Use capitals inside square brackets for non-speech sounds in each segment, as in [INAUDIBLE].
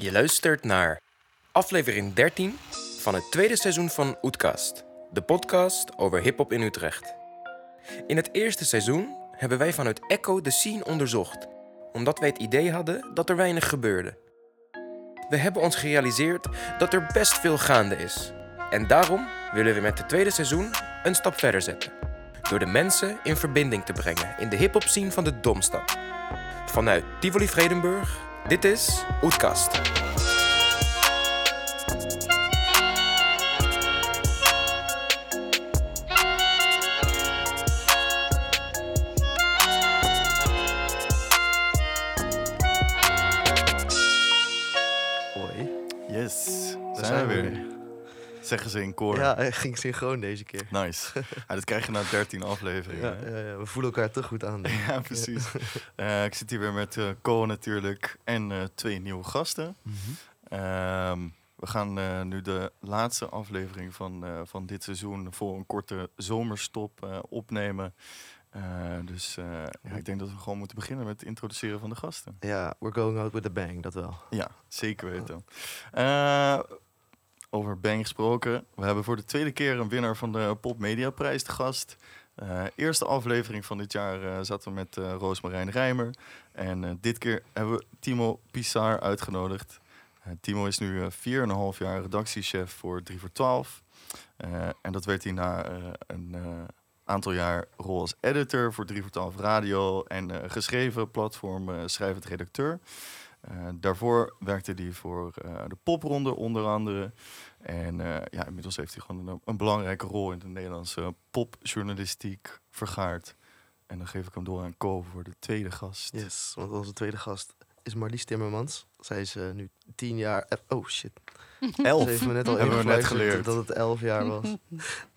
Je luistert naar aflevering 13 van het tweede seizoen van Oetkast, de podcast over hip-hop in Utrecht. In het eerste seizoen hebben wij vanuit Echo de scene onderzocht, omdat wij het idee hadden dat er weinig gebeurde. We hebben ons gerealiseerd dat er best veel gaande is. En daarom willen we met het tweede seizoen een stap verder zetten. Door de mensen in verbinding te brengen in de hip-hop van de Domstad. Vanuit Tivoli Vredenburg, dit is Oetkast. Zeggen ze in koor. Ja, hij ging synchroon deze keer. Nice. [LAUGHS] ja, dat krijg je na 13 afleveringen. Ja, ja, ja, we voelen elkaar te goed aan. Ja, precies. [LAUGHS] Eh, ik zit hier weer met eh Ko natuurlijk en eh, twee nieuwe gasten. Ehm, we gaan eh, nu de laatste aflevering van, eh, van dit seizoen voor een korte zomerstop eh, opnemen. Eh, dus eh, ja, ik denk dat we gewoon moeten beginnen met het introduceren van de gasten. Ja, we're going out with a bang, dat wel. Ja, zeker weten. [LAUGHS] Over Bang gesproken. We hebben voor de tweede keer een winnaar van de Pop Media Prijs te gast. Eh, eerste aflevering van dit jaar eh, zaten we met eh Roosmarijn Rijmer. En dit keer hebben we Timo Pissar uitgenodigd. Timo is nu eh, 4,5 jaar redactiechef voor 3 voor 12. Eh, en dat werd hij na een aantal jaar rol als editor voor 3 voor 12 radio en geschreven platform schrijvend redacteur. Eh, daarvoor werkte hij voor eh, de popronde onder andere. En eh, ja, inmiddels heeft hij gewoon een, een belangrijke rol in de Nederlandse popjournalistiek vergaard. En dan geef ik hem door aan Ko voor de tweede gast. Yes, want onze tweede gast is Marlies Timmermans. Zij is nu tien jaar... oh shit. [LAUGHS] Elf. Ze heeft me net al Hebben we net geleerd. dat het elf jaar was. [LAUGHS]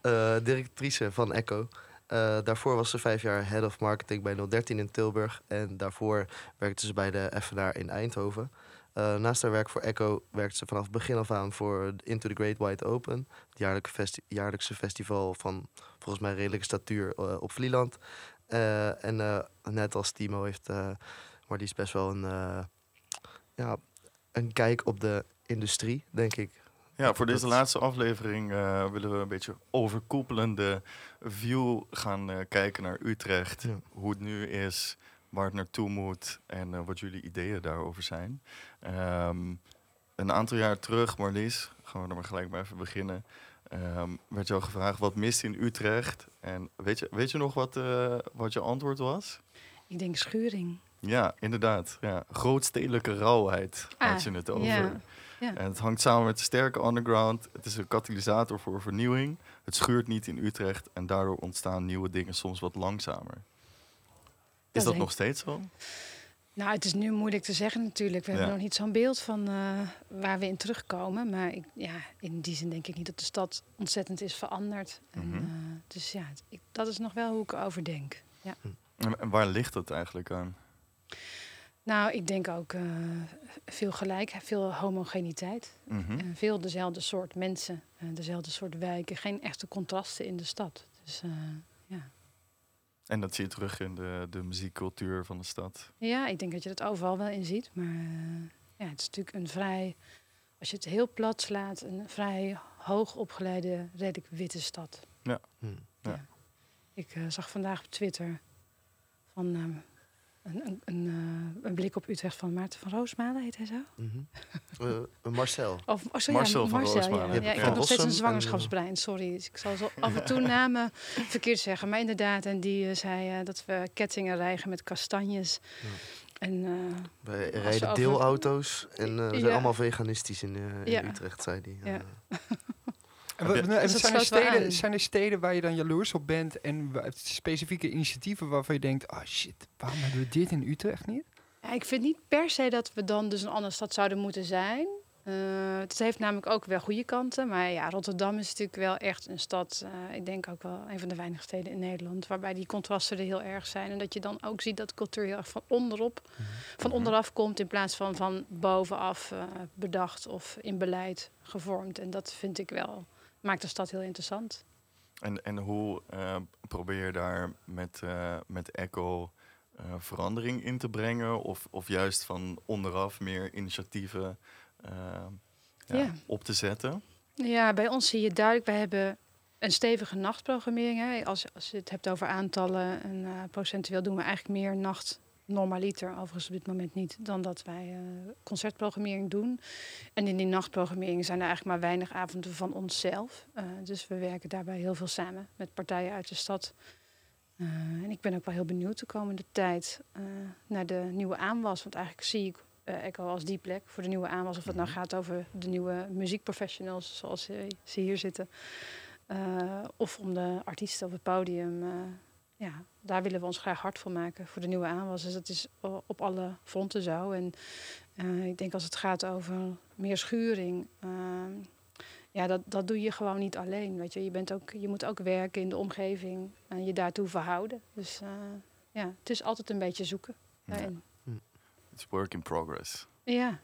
Eh, directrice van Echo. Eh, daarvoor was ze vijf jaar head of marketing bij 013 in Tilburg. En daarvoor werkte ze bij de FNR in Eindhoven. Eh, naast haar werk voor Echo werkte ze vanaf begin af aan voor Into the Great Wide Open. Het jaarlijkse festival van volgens mij redelijke statuur eh, op Vlieland. En net als Timo heeft uh, Marlies best wel een, ja, een kijk op de industrie, denk ik. Ja, voor deze Dat- laatste aflevering eh, willen we een beetje overkoepelende view gaan eh, kijken naar Utrecht. Ja. Hoe het nu is, waar het naartoe moet en eh, wat jullie ideeën daarover zijn. Ehm, een aantal jaar terug, Marlies, gaan we er maar gelijk maar even beginnen. ehm, werd jou gevraagd wat mist in Utrecht. En weet je, weet je nog wat, eh, wat je antwoord was? Ik denk schuring. Ja, inderdaad. Ja. Grootstedelijke rauwheid had Ah, je het over. Ja, ja. En het hangt samen met de sterke underground. Het is een katalysator voor vernieuwing. Het schuurt niet in Utrecht en daardoor ontstaan nieuwe dingen soms wat langzamer. Is dat nog steeds zo? Nou, het is nu moeilijk te zeggen natuurlijk. We hebben nog niet zo'n beeld van eh, waar we in terugkomen. Maar ik, ja, in die zin denk ik niet dat de stad ontzettend is veranderd. En, Mhm. eh, dus ja, ik, dat is nog wel hoe ik erover denk. Ja. En waar ligt dat eigenlijk aan? Nou, ik denk ook eh, veel gelijk, veel homogeniteit. Mhm. En veel dezelfde soort mensen, eh, dezelfde soort wijken. Geen echte contrasten in de stad. Dus eh, ja. En dat zie je terug in de, de muziekcultuur van de stad. Ja, ik denk dat je dat overal wel in ziet. Maar eh, ja, het is natuurlijk een vrij, als je het heel plat slaat, een vrij hoog opgeleide, redelijk witte stad. Hm. Ja. Ik eh, zag vandaag op Twitter van ehm, een, een, een, eh, een blik op Utrecht van Maarten van Roosmalen, heet hij zo? Mhm. Eh, Marcel. Of, oh, sorry, Marcel ja, van Marcel, Roosmalen. Ja, ik heb nog steeds een zwangerschapsbrein, sorry. Dus ik zal zo af en toe [LAUGHS] namen verkeerd zeggen. Maar inderdaad, en die eh, zei eh, dat we kettingen rijgen met kastanjes. Ja. En eh, Wij rijden deelauto's en eh, we zijn allemaal veganistisch in, eh, in Ja. Utrecht, zei hij. [LAUGHS] En Dus zijn, er steden, zijn er steden waar je dan jaloers op bent en specifieke initiatieven waarvan je denkt, ah shit, waarom hebben we dit in Utrecht niet? ja, ik vind niet per se dat we dan dus een andere stad zouden moeten zijn. Eh, het heeft namelijk ook wel goede kanten. Maar ja, Rotterdam is natuurlijk wel echt een stad. eh, ik denk ook wel een van de weinige steden in Nederland. Waarbij die contrasten er heel erg zijn. En dat je dan ook ziet dat cultuur heel erg van onderop, van Mhm. onderaf komt. In plaats van van bovenaf eh, bedacht of in beleid gevormd. En dat vind ik wel, maakt de stad heel interessant. En, en hoe eh, probeer je daar met, eh, met Echo eh, verandering in te brengen? Of, of juist van onderaf meer initiatieven ja, Ja. op te zetten? Ja, bij ons zie je duidelijk, wij hebben een stevige nachtprogrammering. Hè. Als, als je het hebt over aantallen en procentueel doen we eigenlijk meer nacht normaliter, overigens op dit moment niet, dan dat wij eh, concertprogrammering doen. En in die nachtprogrammering zijn er eigenlijk maar weinig avonden van onszelf. Eh, dus we werken daarbij heel veel samen met partijen uit de stad. Eh, en ik ben ook wel heel benieuwd de komende tijd naar de nieuwe aanwas. Want eigenlijk zie ik Echo als die plek voor de nieuwe aanwas. Of het nou gaat over de nieuwe muziekprofessionals zoals ze hier zitten. of om de artiesten op het podium. Ja, daar willen we ons graag hard voor maken voor de nieuwe aanwas. Dus dat is op alle fronten zo. En eh, ik denk als het gaat over meer schuring. eh, ja, dat, dat doe je gewoon niet alleen. Weet je. Je, bent ook, je moet ook werken in de omgeving en je daartoe verhouden. Dus eh, ja, het is altijd een beetje zoeken. Ja. daarin. It's work in progress. Ja,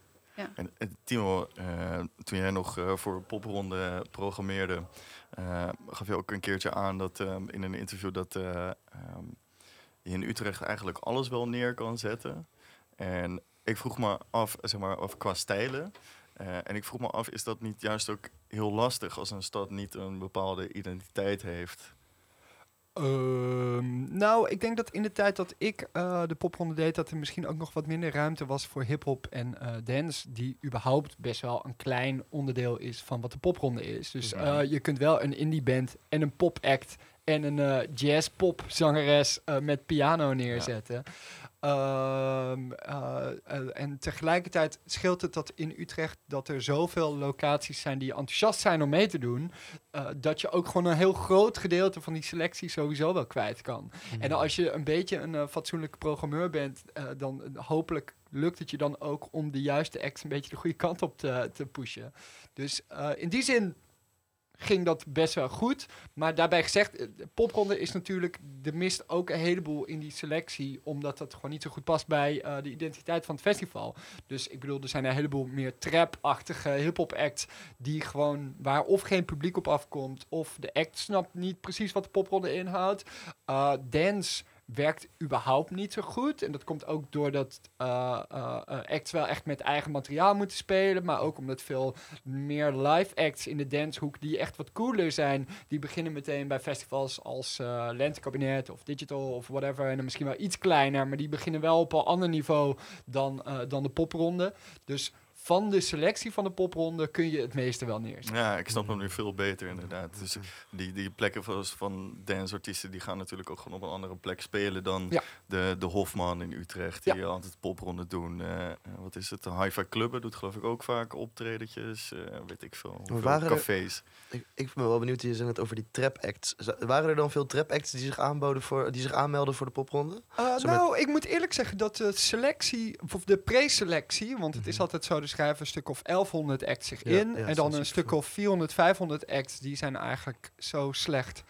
En, en Timo, eh, toen jij nog voor Popronde programmeerde, eh, gaf je ook een keertje aan dat eh, in een interview dat eh, ehm, je in Utrecht eigenlijk alles wel neer kan zetten. En ik vroeg me af, zeg maar, of qua stijlen. eh, en ik vroeg me af, is dat niet juist ook heel lastig als een stad niet een bepaalde identiteit heeft? Ehm, nou, ik denk dat in de tijd dat ik eh, de popronde deed, dat er misschien ook nog wat minder ruimte was voor hip-hop en eh, dance, die überhaupt best wel een klein onderdeel is van wat de popronde is. Dus Mhm. eh, je kunt wel een indie band en een pop act en een jazz-pop zangeres met piano neerzetten. Ehm, eh, eh, en tegelijkertijd scheelt het dat in Utrecht dat er zoveel locaties zijn die enthousiast zijn om mee te doen, eh, dat je ook gewoon een heel groot gedeelte van die selectie sowieso wel kwijt kan. En als je een beetje een fatsoenlijke programmeur bent, dan hopelijk lukt het je dan ook om de juiste acts een beetje de goede kant op te, te pushen. Dus in die zin ging dat best wel goed. Maar daarbij gezegd, eh, de popronde is natuurlijk, er mist ook een heleboel in die selectie, omdat dat gewoon niet zo goed past bij eh, de identiteit van het festival. Dus ik bedoel, er zijn een heleboel meer trap-achtige hip-hop acts die gewoon, waar of geen publiek op afkomt, of de act snapt niet precies wat de popronde inhoudt. Uh, dance werkt überhaupt niet zo goed. En dat komt ook doordat uh, uh, uh, acts wel echt met eigen materiaal moeten spelen. Maar ook omdat veel meer live acts in de dancehoek die echt wat cooler zijn. Die beginnen meteen bij festivals als uh, Lentekabinet of Digital of whatever. En dan misschien wel iets kleiner. Maar die beginnen wel op een ander niveau dan, dan de popronde. Dus van de selectie van de popronde kun je het meeste wel neerzetten. Ja, ik snap hem nu veel beter inderdaad. Dus die, die plekken van, van danceartiesten die gaan natuurlijk ook gewoon op een andere plek spelen dan ja. de, de Hofman in Utrecht, die ja. altijd popronde doen. Uh, wat is het? De Hi-Fi Clubben doet geloof ik ook vaak optredetjes, uh, weet ik veel. waren cafés. Er, ik, ik ben wel benieuwd, je zei het over die trap acts. Waren er dan veel trap acts die zich aanboden voor, die zich aanmelden voor de popronde? Uh, nou, met... ik moet eerlijk zeggen dat de selectie, of de pre-selectie, want het mm -hmm. is altijd zo, er schrijven een stuk of 1100 acts zich ja, in. Ja, en dan een stuk of 400, 500 acts, die zijn eigenlijk zo slecht.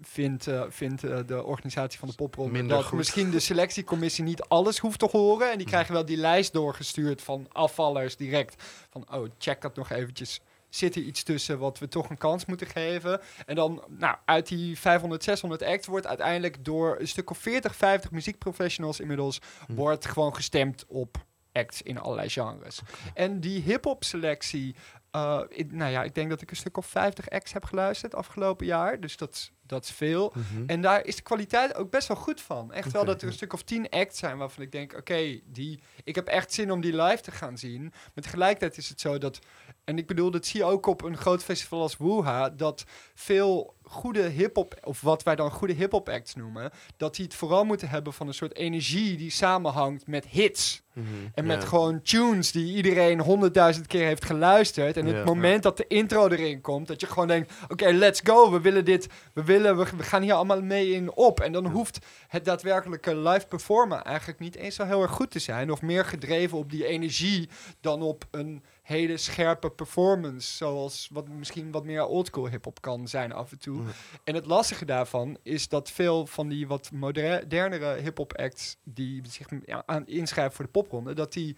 Vindt, uh, vindt uh, de organisatie van de popronde Minder dat goed. misschien de selectiecommissie niet alles hoeft te horen. En die krijgen wel die lijst doorgestuurd van afvallers direct. Van, oh, check dat nog eventjes zit er iets tussen wat we toch een kans moeten geven. En dan, nou, uit die 500, 600 acts wordt uiteindelijk door een stuk of 40, 50 muziekprofessionals inmiddels, hm. wordt gewoon gestemd op acts in allerlei genres. En die hip-hop selectie, uh, ik, nou ja, ik denk dat ik een stuk of 50 acts heb geluisterd afgelopen jaar. Dus dat, dat is veel. Mm -hmm. En daar is de kwaliteit ook best wel goed van. Echt okay, wel dat er een stuk of 10 acts zijn waarvan ik denk, oké, okay, die, ik heb echt zin om die live te gaan zien. Maar tegelijkertijd is het zo dat, en ik bedoel, dat zie je ook op een groot festival als Wuha, dat veel goede hip-hop, of wat wij dan goede hip-hop acts noemen, dat die het vooral moeten hebben van een soort energie die samenhangt met hits. Mm -hmm. En met ja. gewoon tunes die iedereen honderdduizend keer heeft geluisterd. En ja, het moment ja. dat de intro erin komt, dat je gewoon denkt: oké, okay, let's go. We willen dit, we willen, we, we, gaan hier allemaal mee in op. En dan hoeft het daadwerkelijke live performen eigenlijk niet eens zo heel erg goed te zijn. Of meer gedreven op die energie dan op een hele scherpe performance. Zoals wat misschien wat meer oldschool hip-hop kan zijn af en toe. Mm. En het lastige daarvan is dat veel van die wat modernere hip-hop acts die zich ja, aan inschrijven voor de popronde, dat die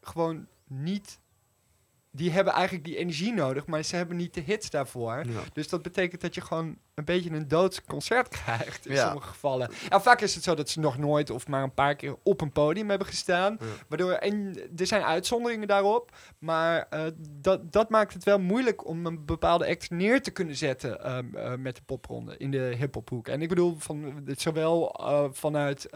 gewoon niet. Die hebben eigenlijk die energie nodig, maar ze hebben niet de hits daarvoor. Ja. Dus dat betekent dat je gewoon een beetje een doods concert krijgt in Ja. sommige gevallen. Ja, vaak is het zo dat ze nog nooit of maar een paar keer op een podium hebben gestaan. Ja. Waardoor, en er zijn uitzonderingen daarop, maar eh, dat, dat maakt het wel moeilijk om een bepaalde act neer te kunnen zetten ehm, eh, met de popronde in de hiphophoek. En ik bedoel, van, zowel eh, vanuit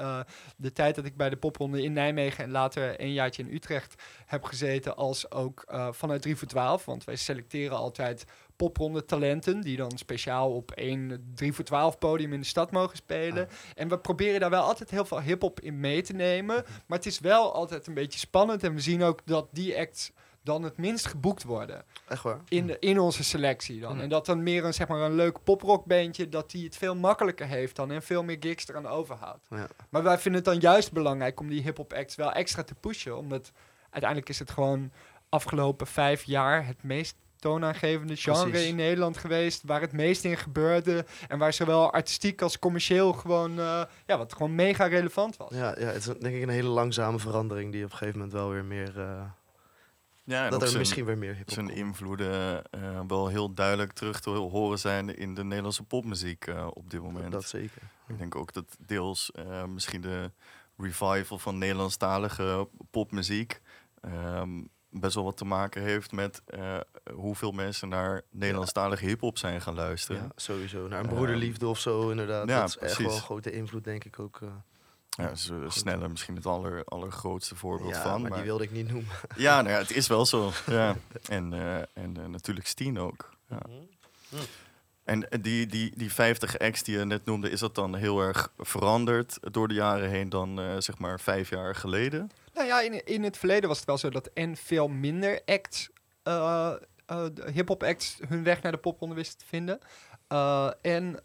de tijd dat ik bij de popronde in Nijmegen en later een jaartje in Utrecht heb gezeten, als ook vanuit 3 voor 12. Want wij selecteren altijd popronde talenten die dan speciaal op één 3 voor 12 podium in de stad mogen spelen. En we proberen daar wel altijd heel veel hip-hop in mee te nemen. Maar het is wel altijd een beetje spannend. En we zien ook dat die acts dan het minst geboekt worden Echt waar? in, de, in onze selectie dan. Hmm. En dat dan meer een, zeg maar, een leuk poprockbandje, dat die het veel makkelijker heeft dan en veel meer gigs eraan overhoudt. Ja. Maar wij vinden het dan juist belangrijk om die hip-hop acts wel extra te pushen, omdat uiteindelijk is het gewoon afgelopen vijf jaar het meest toonaangevende genre Precies. in Nederland geweest, waar het meest in gebeurde en waar zowel artistiek als commercieel gewoon, eh, ja, wat gewoon mega relevant was. Ja, ja, het is denk ik een hele langzame verandering die op een gegeven moment wel weer meer... eh, Ja, en dat er zijn, misschien weer meer hip-hop zijn komt. invloeden eh, wel heel duidelijk terug te horen zijn in de Nederlandse popmuziek eh, op dit moment. Dat zeker. Ik denk ook dat deels eh, misschien de revival van Nederlandstalige popmuziek ehm, best wel wat te maken heeft met eh, hoeveel mensen naar Nederlandstalige hip-hop zijn gaan luisteren. Ja, sowieso. Naar een Ehm, broederliefde of zo, inderdaad. ja, dat is echt wel een grote invloed, denk ik ook. eh. Ja, sneller misschien het aller, allergrootste voorbeeld ja, van. maar, die wilde ik niet noemen. [LAUGHS] Ja, nou ja, het is wel zo. [LAUGHS] Ja. En, eh, en natuurlijk Steen ook. Ja. En eh, die, die, die 50 acts die je net noemde, is dat dan heel erg veranderd door de jaren heen dan zeg maar vijf jaar geleden? Nou ja, in, in het verleden was het wel zo dat en veel minder acts, eh, de hip-hop acts, hun weg naar de popronde wisten te vinden. Eh, en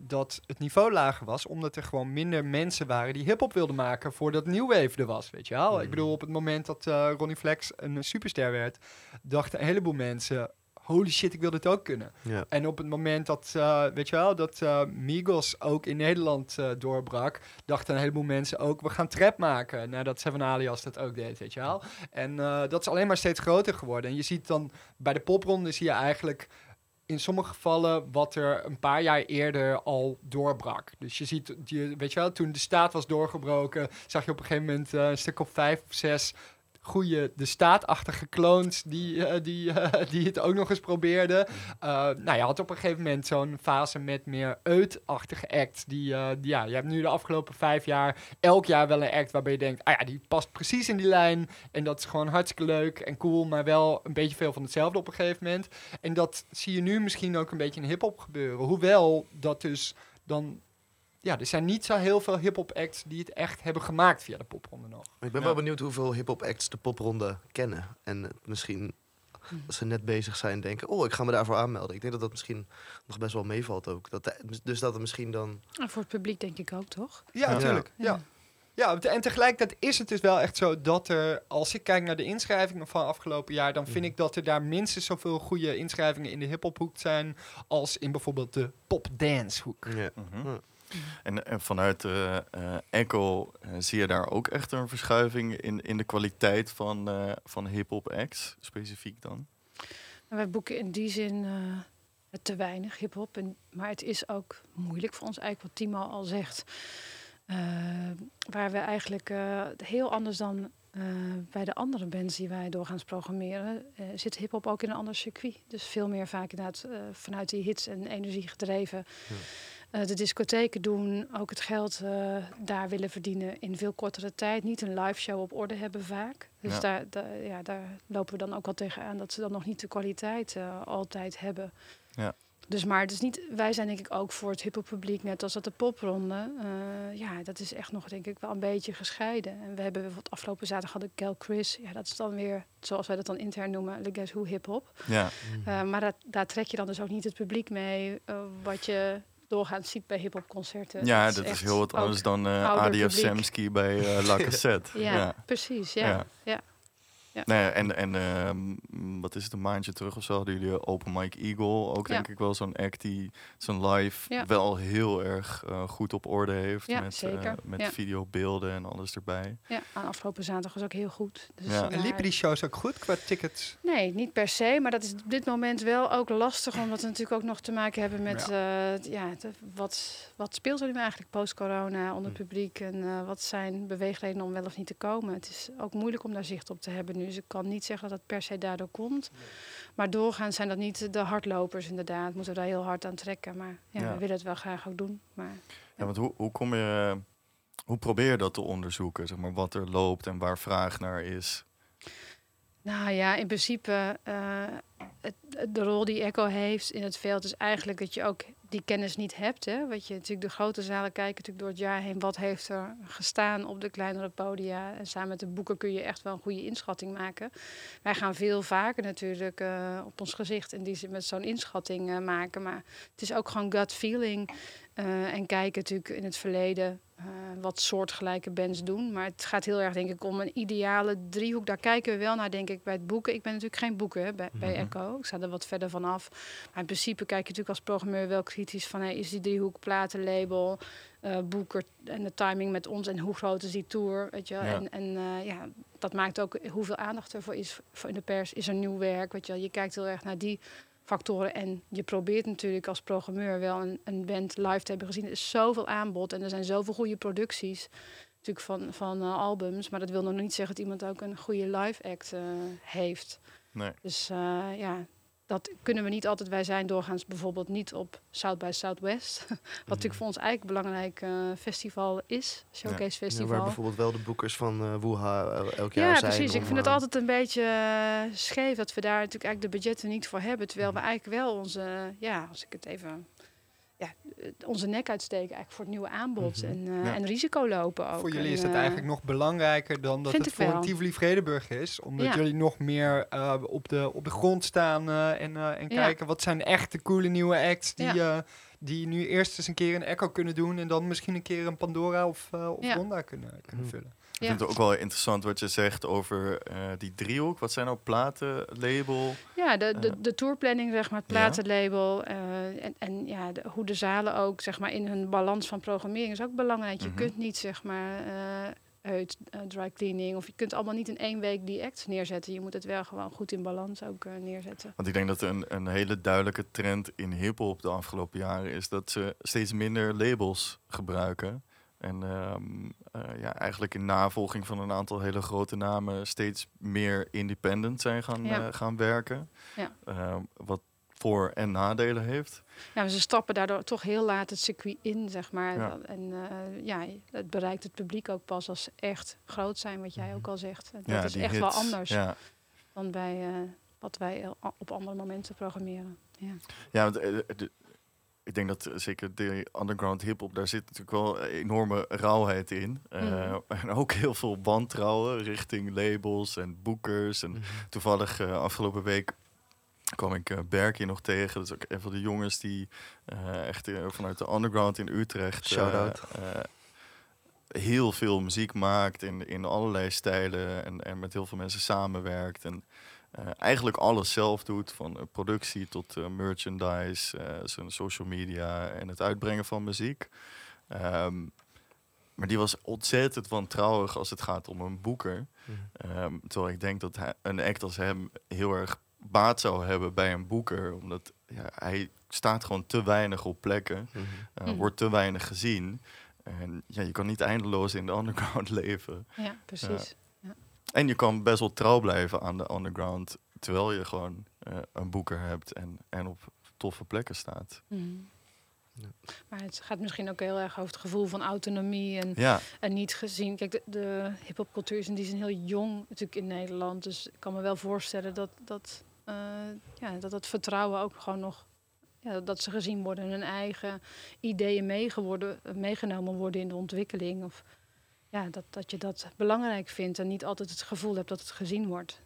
dat het niveau lager was, omdat er gewoon minder mensen waren die hip-hop wilden maken voordat New Wave er was. Weet je wel? Ik Mm. bedoel, op het moment dat Ronnie Flex een superster werd, dachten een heleboel mensen: holy shit, ik wil dit ook kunnen. Ja. En op het moment dat, eh, weet je wel, dat eh, Migos ook in Nederland eh, doorbrak, dachten een heleboel mensen ook, we gaan trap maken. Nadat Seven Alias dat ook deed, weet je wel. En dat is alleen maar steeds groter geworden. En je ziet dan, bij de popronde zie je eigenlijk in sommige gevallen wat er een paar jaar eerder al doorbrak. Dus je ziet, je, weet je wel, toen de staat was doorgebroken, zag je op een gegeven moment een stuk of vijf of zes goede de staatachtige clones die, eh, die, eh, [LAUGHS] die het ook nog eens probeerden. Eh, nou, je had op een gegeven moment zo'n fase met meer uit-achtige acts. Die, die, ja, je hebt nu de afgelopen vijf jaar elk jaar wel een act waarbij je denkt, ah ja, die past precies in die lijn. En dat is gewoon hartstikke leuk en cool, maar wel een beetje veel van hetzelfde op een gegeven moment. En dat zie je nu misschien ook een beetje in hip-hop gebeuren. Hoewel dat dus dan. Ja, er zijn niet zo heel veel hip-hop acts die het echt hebben gemaakt via de popronde nog. Ik ben Ja. wel benieuwd hoeveel hip-hop acts de popronde kennen. En misschien, als ze net bezig zijn, denken: Oh, ik ga me daarvoor aanmelden. Ik denk dat dat misschien nog best wel meevalt ook. Dat de- dus dat er misschien dan. En voor het publiek denk ik ook, toch? Ja, Ja. natuurlijk. Ja. Ja, en tegelijkertijd is het dus wel echt zo dat er, als ik kijk naar de inschrijvingen van afgelopen jaar, dan vind Mhm. ik dat er daar minstens zoveel goede inschrijvingen in de hip-hophoek zijn als in bijvoorbeeld de pop-dance hoek. Ja. Mhm. Ja. En, en vanuit eh, eh, Echo eh, zie je daar ook echt een verschuiving in, in de kwaliteit van, eh, van hip-hop acts, specifiek dan? En wij boeken in die zin eh, te weinig hip-hop. En- Maar het is ook moeilijk voor ons, eigenlijk wat Timo al zegt. Eh, waar we eigenlijk eh, heel anders dan eh, bij de andere bands die wij doorgaans programmeren, eh, zit hip-hop ook in een ander circuit. Dus veel meer vaak inderdaad eh, vanuit die hits en energie gedreven. Eh, de discotheken doen, ook het geld eh, daar willen verdienen in veel kortere tijd. Niet een live show op orde hebben vaak. Dus Ja. Daar, daar, ja, daar lopen we dan ook wel tegenaan dat ze dan nog niet de kwaliteit eh, altijd hebben. Ja. Dus maar het is niet, wij zijn denk ik ook voor het hiphop publiek, net als dat de popronde. eh, ja, dat is echt nog denk ik wel een beetje gescheiden. En we hebben bijvoorbeeld afgelopen zaterdag hadden Kel Chris. Ja, dat is dan weer, zoals wij dat dan intern noemen, de Guess Who hip-hop. Ja, Eh, maar dat, daar trek je dan dus ook niet het publiek mee, eh, wat je doorgaans ziet bij hip-hop concerten. ja dat is heel wat anders dan publiek. Samsky bij eh La [LAUGHS] Cassette. Ja, ja. precies. Ja. Ja. Ja. Ja. Nou ja, en en ehm, wat is het, een maandje terug of zo hadden jullie eh, Open Mic Eagle. Ook Ja. denk ik wel zo'n act die zijn live Ja. wel heel erg eh, goed op orde heeft. Ja, met zeker. eh, met Ja. videobeelden en alles erbij. Ja, aan afgelopen zaterdag was ook heel goed. Dus, Ja. En liepen die shows ook goed qua tickets? Nee, niet per se. Maar dat is op dit moment wel ook lastig. Omdat we natuurlijk ook nog te maken hebben met... Ja. ja, de- wat, wat speelt er nu eigenlijk post-corona onder het publiek? En eh, wat zijn beweegredenen om wel of niet te komen? Het is ook moeilijk om daar zicht op te hebben nu. Dus ik kan niet zeggen dat het per se daardoor komt. Maar doorgaans zijn dat niet de hardlopers inderdaad. Moeten we daar heel hard aan trekken. Maar ja, Ja. we willen het wel graag ook doen. Maar Ja, want hoe, hoe kom je... Hoe probeer je dat te onderzoeken? Zeg maar, wat er loopt en waar vraag naar is? Nou ja, in principe, eh, het- de rol die Echo heeft in het veld is eigenlijk dat je ook die kennis niet hebt. Hè? Wat je natuurlijk de grote zalen kijken natuurlijk door het jaar heen. Wat heeft er gestaan op de kleinere podia? En samen met de boeken kun je echt wel een goede inschatting maken. Wij gaan veel vaker natuurlijk eh, op ons gezicht in die met zo'n inschatting eh, maken. Maar het is ook gewoon gut feeling. Eh, en kijken natuurlijk in het verleden eh, wat soortgelijke bands doen. Maar het gaat heel erg denk ik om een ideale driehoek. Daar kijken we wel naar denk ik bij het boeken. Ik ben natuurlijk geen boeken hè, bij, bij Mhm. Echo. Ik sta er wat verder vanaf. Maar in principe kijk je natuurlijk als programmeur wel kritisch van... Hey, is die driehoek platenlabel, eh boeker en de timing met ons... en hoe groot is die tour, weet je. Ja. En, en ja, dat maakt ook hoeveel aandacht er voor is voor in de pers. Is er nieuw werk, weet je. Je kijkt heel erg naar die factoren. En je probeert natuurlijk als programmeur wel een, een band live te hebben gezien. Er is zoveel aanbod en er zijn zoveel goede producties natuurlijk van, van eh, albums. Maar dat wil nog niet zeggen dat iemand ook een goede live act eh, heeft. Nee. Dus eh, ja, dat kunnen we niet altijd. Wij zijn doorgaans bijvoorbeeld niet op South by Southwest. [LAUGHS] Wat natuurlijk voor ons eigenlijk een belangrijk eh, festival is. Showcase Ja, Festival. waar bijvoorbeeld wel de boekers van Woeha el- elk jaar Ja, zijn. precies. Ik vind het eh, altijd een beetje scheef dat we daar natuurlijk eigenlijk de budgetten niet voor hebben. Terwijl Mhm. we eigenlijk wel onze, ja, als ik het even, ja, onze nek uitsteken eigenlijk voor het nieuwe aanbod Mhm. en, eh, Ja. en risico lopen ook. Voor jullie En, is dat eh, eigenlijk nog belangrijker dan dat het voor wel. een Tivoli Vredeburg is. Omdat Ja. jullie nog meer eh, op, de, op de grond staan eh, en, eh, en Ja. kijken wat zijn echte coole nieuwe acts die, Ja. eh, die nu eerst eens een keer een Echo kunnen doen en dan misschien een keer een Pandora of, of Ja. Ronda kunnen, kunnen Mhm. vullen. Ik vind het ook wel interessant wat je zegt over eh, die driehoek. Wat zijn nou platen, label? Ja, de, de, Eh, de tourplanning, zeg maar, het platenlabel. eh, en en ja, de- hoe de zalen ook, zeg maar, in hun balans van programmering is ook belangrijk. Je Mhm. kunt niet, zeg maar, uit dry cleaning. Of je kunt allemaal niet in één week die acts neerzetten. Je moet het wel gewoon goed in balans ook neerzetten. Want ik denk dat een, een hele duidelijke trend in hip-hop de afgelopen jaren is dat ze steeds minder labels gebruiken. En ehm, eh, ja, eigenlijk in navolging van een aantal hele grote namen steeds meer independent zijn gaan, Ja. eh, gaan werken. Ja. Ehm, wat voor- en nadelen heeft. Ja, maar ze stappen daardoor toch heel laat het circuit in, zeg maar. Ja. En eh, ja, het bereikt het publiek ook pas als ze echt groot zijn, wat jij ook al zegt. En dat ja, is echt wel anders dan bij wat wij op andere momenten programmeren. Ja. Ja, want, ik denk dat eh, zeker de underground hip-hop, daar zit natuurlijk wel enorme rauwheid in. Eh, Mhm. En ook heel veel wantrouwen richting labels en boekers. En Mhm. toevallig eh, afgelopen week kwam ik Berkie nog tegen. Dat is ook een van de jongens die echt vanuit de underground in Utrecht Shout-out. heel veel muziek maakt in, in allerlei stijlen en, en met heel veel mensen samenwerkt. En eigenlijk alles zelf doet, van eh, productie tot eh, merchandise, eh, zijn social media en het uitbrengen van muziek. Ehm, maar die was ontzettend wantrouwig als het gaat om een boeker. Mhm. Ehm, terwijl ik denk dat hij, een act als hem heel erg baat zou hebben bij een boeker. Omdat ja, hij staat gewoon te weinig op plekken. Mhm. eh, Mhm. Wordt te weinig gezien. En ja, je kan niet eindeloos in de [LAUGHS] underground leven. ja, precies. En je kan best wel trouw blijven aan de underground. Terwijl je gewoon eh, een boeker hebt en, en op toffe plekken staat. Mhm. Ja. Maar het gaat misschien ook heel erg over het gevoel van autonomie en, Ja, en niet gezien. Kijk, de, de hip-hopcultuur is in die zin heel jong natuurlijk in Nederland. Dus ik kan me wel voorstellen dat dat, eh, ja, dat, dat vertrouwen ook gewoon nog. Ja, dat ze gezien worden en hun eigen ideeën meegenomen worden in de ontwikkeling. Of ja, dat, dat je dat belangrijk vindt en niet altijd het gevoel hebt dat het gezien wordt.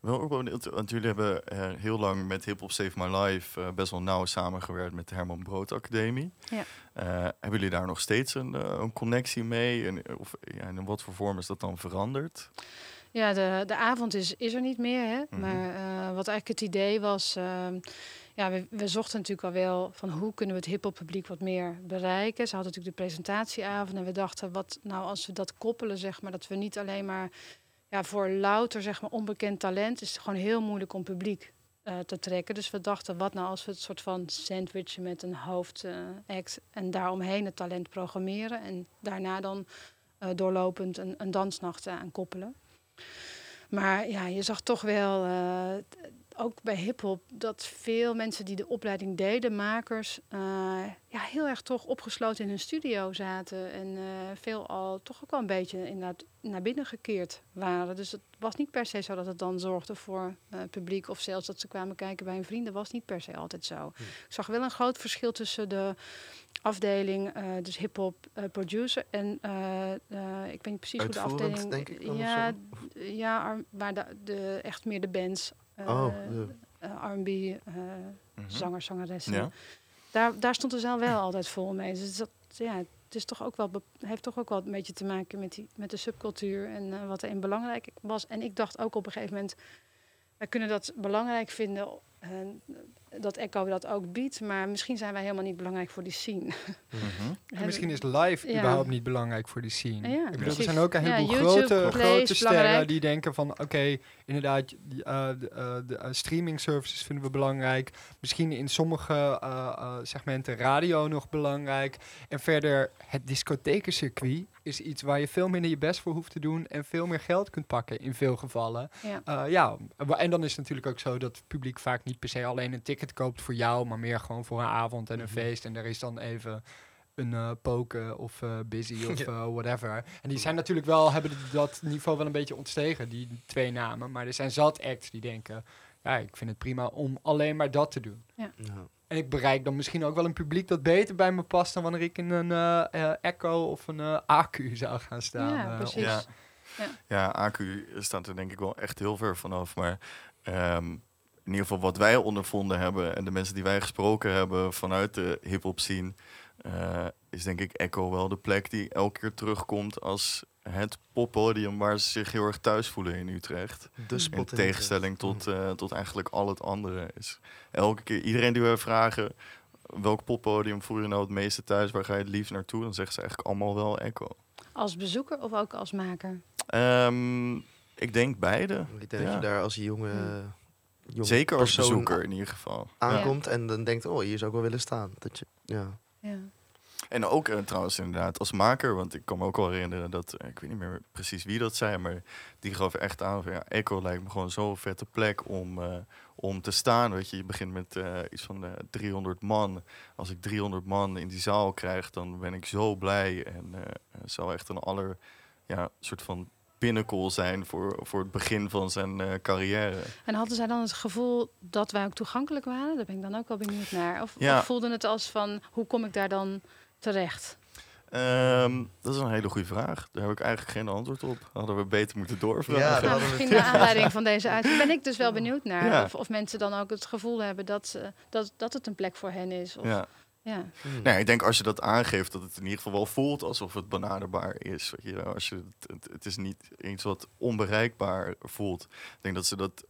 wel ook wel benieuwd, want jullie hebben eh, heel lang met Hip Hop Save My Life eh, best wel nauw samengewerkt met de Herman Brood Academie. Ja. Eh, hebben jullie daar nog steeds een, een connectie mee? En, of ja, en in wat voor vorm is dat dan veranderd? Ja, de, de avond is, is er niet meer. Hè? Mhm. Maar eh, wat eigenlijk het idee was. ehm, ja, we, we zochten natuurlijk al wel van hoe kunnen we het hip-hop publiek wat meer bereiken. Ze hadden natuurlijk de presentatieavond en we dachten, wat nou als we dat koppelen, zeg maar, dat we niet alleen maar ja, voor louter zeg maar onbekend talent is het gewoon heel moeilijk om publiek eh, te trekken. Dus we dachten, wat nou als we het soort van sandwichen met een hoofdact en daaromheen het talent programmeren en daarna dan eh, doorlopend een, een dansnacht aan koppelen. Maar ja, je zag toch wel, eh, ook bij hip-hop, dat veel mensen die de opleiding deden, makers, eh, ja, heel erg toch opgesloten in hun studio zaten. En eh, veel al toch ook wel een beetje inderdaad naar binnen gekeerd waren. Dus het was niet per se zo dat het dan zorgde voor eh, publiek of zelfs dat ze kwamen kijken bij hun vrienden, was niet per se altijd zo. Ik zag wel een groot verschil tussen de afdeling, dus hip-hop producer en ik weet niet precies hoe de afdeling. denk ik ja, ja, ar- waar de, de, echt meer de bands. Eh, Oh, ja. eh, R&B, eh, Mhm. zangers, zangeressen. Ja. Daar, daar stond de zaal wel altijd vol mee. Dus dat, ja, het is toch ook wel, heeft toch ook wel een beetje te maken met, die, met de subcultuur en eh, wat erin belangrijk was. En ik dacht ook op een gegeven moment, wij kunnen dat belangrijk vinden, eh, dat Echo dat ook biedt, maar misschien zijn wij helemaal niet belangrijk voor die scene. Mhm. En misschien is live Ja. überhaupt niet belangrijk voor die scene. Ja, ik bedoel, er zijn ook een heleboel grote, plays grote sterren belangrijk. die denken van... oké, inderdaad, die, eh, de, eh, de eh, streaming services vinden we belangrijk. Misschien in sommige eh, eh, segmenten radio nog belangrijk. En verder, het discothekencircuit is iets waar je veel minder je best voor hoeft te doen... en veel meer geld kunt pakken in veel gevallen. Ja. Eh, ja, en dan is het natuurlijk ook zo dat het publiek vaak niet per se alleen een ticket koopt voor jou, maar meer gewoon voor een avond en een Mhm. feest. En er is dan even een eh poken of eh, busy [LAUGHS] of Ja. eh, whatever. En die zijn natuurlijk wel, hebben dat niveau wel een beetje ontstegen, die twee namen. Maar er zijn zat acts die denken, ja, ik vind het prima om alleen maar dat te doen. Ja. En ik bereik dan misschien ook wel een publiek dat beter bij me past dan wanneer ik in een Echo of een eh AQ zou gaan staan. Ja, precies. Ja. Ja. Ja, AQ staat er denk ik wel echt heel ver vanaf. Maar ehm, in ieder geval wat wij ondervonden hebben en de mensen die wij gesproken hebben vanuit de hip-hop scene, eh, is denk ik Echo wel de plek die elke keer terugkomt als het poppodium waar ze zich heel erg thuis voelen in Utrecht. De In spot in tegenstelling tot, eh, tot eigenlijk al het andere is. Elke keer, iedereen die we vragen, welk poppodium voel je nou het meeste thuis, waar ga je het liefst naartoe? Dan zeggen ze eigenlijk allemaal wel Echo. Als bezoeker of ook als maker? Ehm, ik denk beide. Ik denk dat je daar als jonge, Jonge Zeker als bezoeker in ieder geval. Ja. aankomt en dan denkt, oh, hier zou ik wel willen staan. Dat je, ja. Ja. En ook eh, trouwens inderdaad als maker, want ik kan me ook wel herinneren dat, eh, ik weet niet meer precies wie dat zei, maar die gaf echt aan van ja, Echo lijkt me gewoon zo'n vette plek om, eh, om te staan. Weet je, je begint met iets van eh 300 man. Als ik 300 man in die zaal krijg, dan ben ik zo blij en eh, zou echt een aller, ja, soort van pinnacle zijn voor, voor het begin van zijn eh, carrière. En hadden zij dan het gevoel dat wij ook toegankelijk waren? Daar ben ik dan ook wel benieuwd naar. Of, Ja. of voelden het als van, hoe kom ik daar dan terecht? Ehm, dat is een hele goede vraag. Daar heb ik eigenlijk geen antwoord op. Hadden we beter moeten doorvragen. Ja, Nou, misschien naar aanleiding van deze uitzending ben ik dus wel benieuwd naar. Ja. Of, of mensen dan ook het gevoel hebben dat, ze, dat, dat het een plek voor hen is. Of, ja. Ja. Hmm. Nee, ik denk als je dat aangeeft, dat het in ieder geval wel voelt alsof het benaderbaar is. Weet je, als je het, het, het is niet iets wat onbereikbaar voelt. Ik denk dat ze dat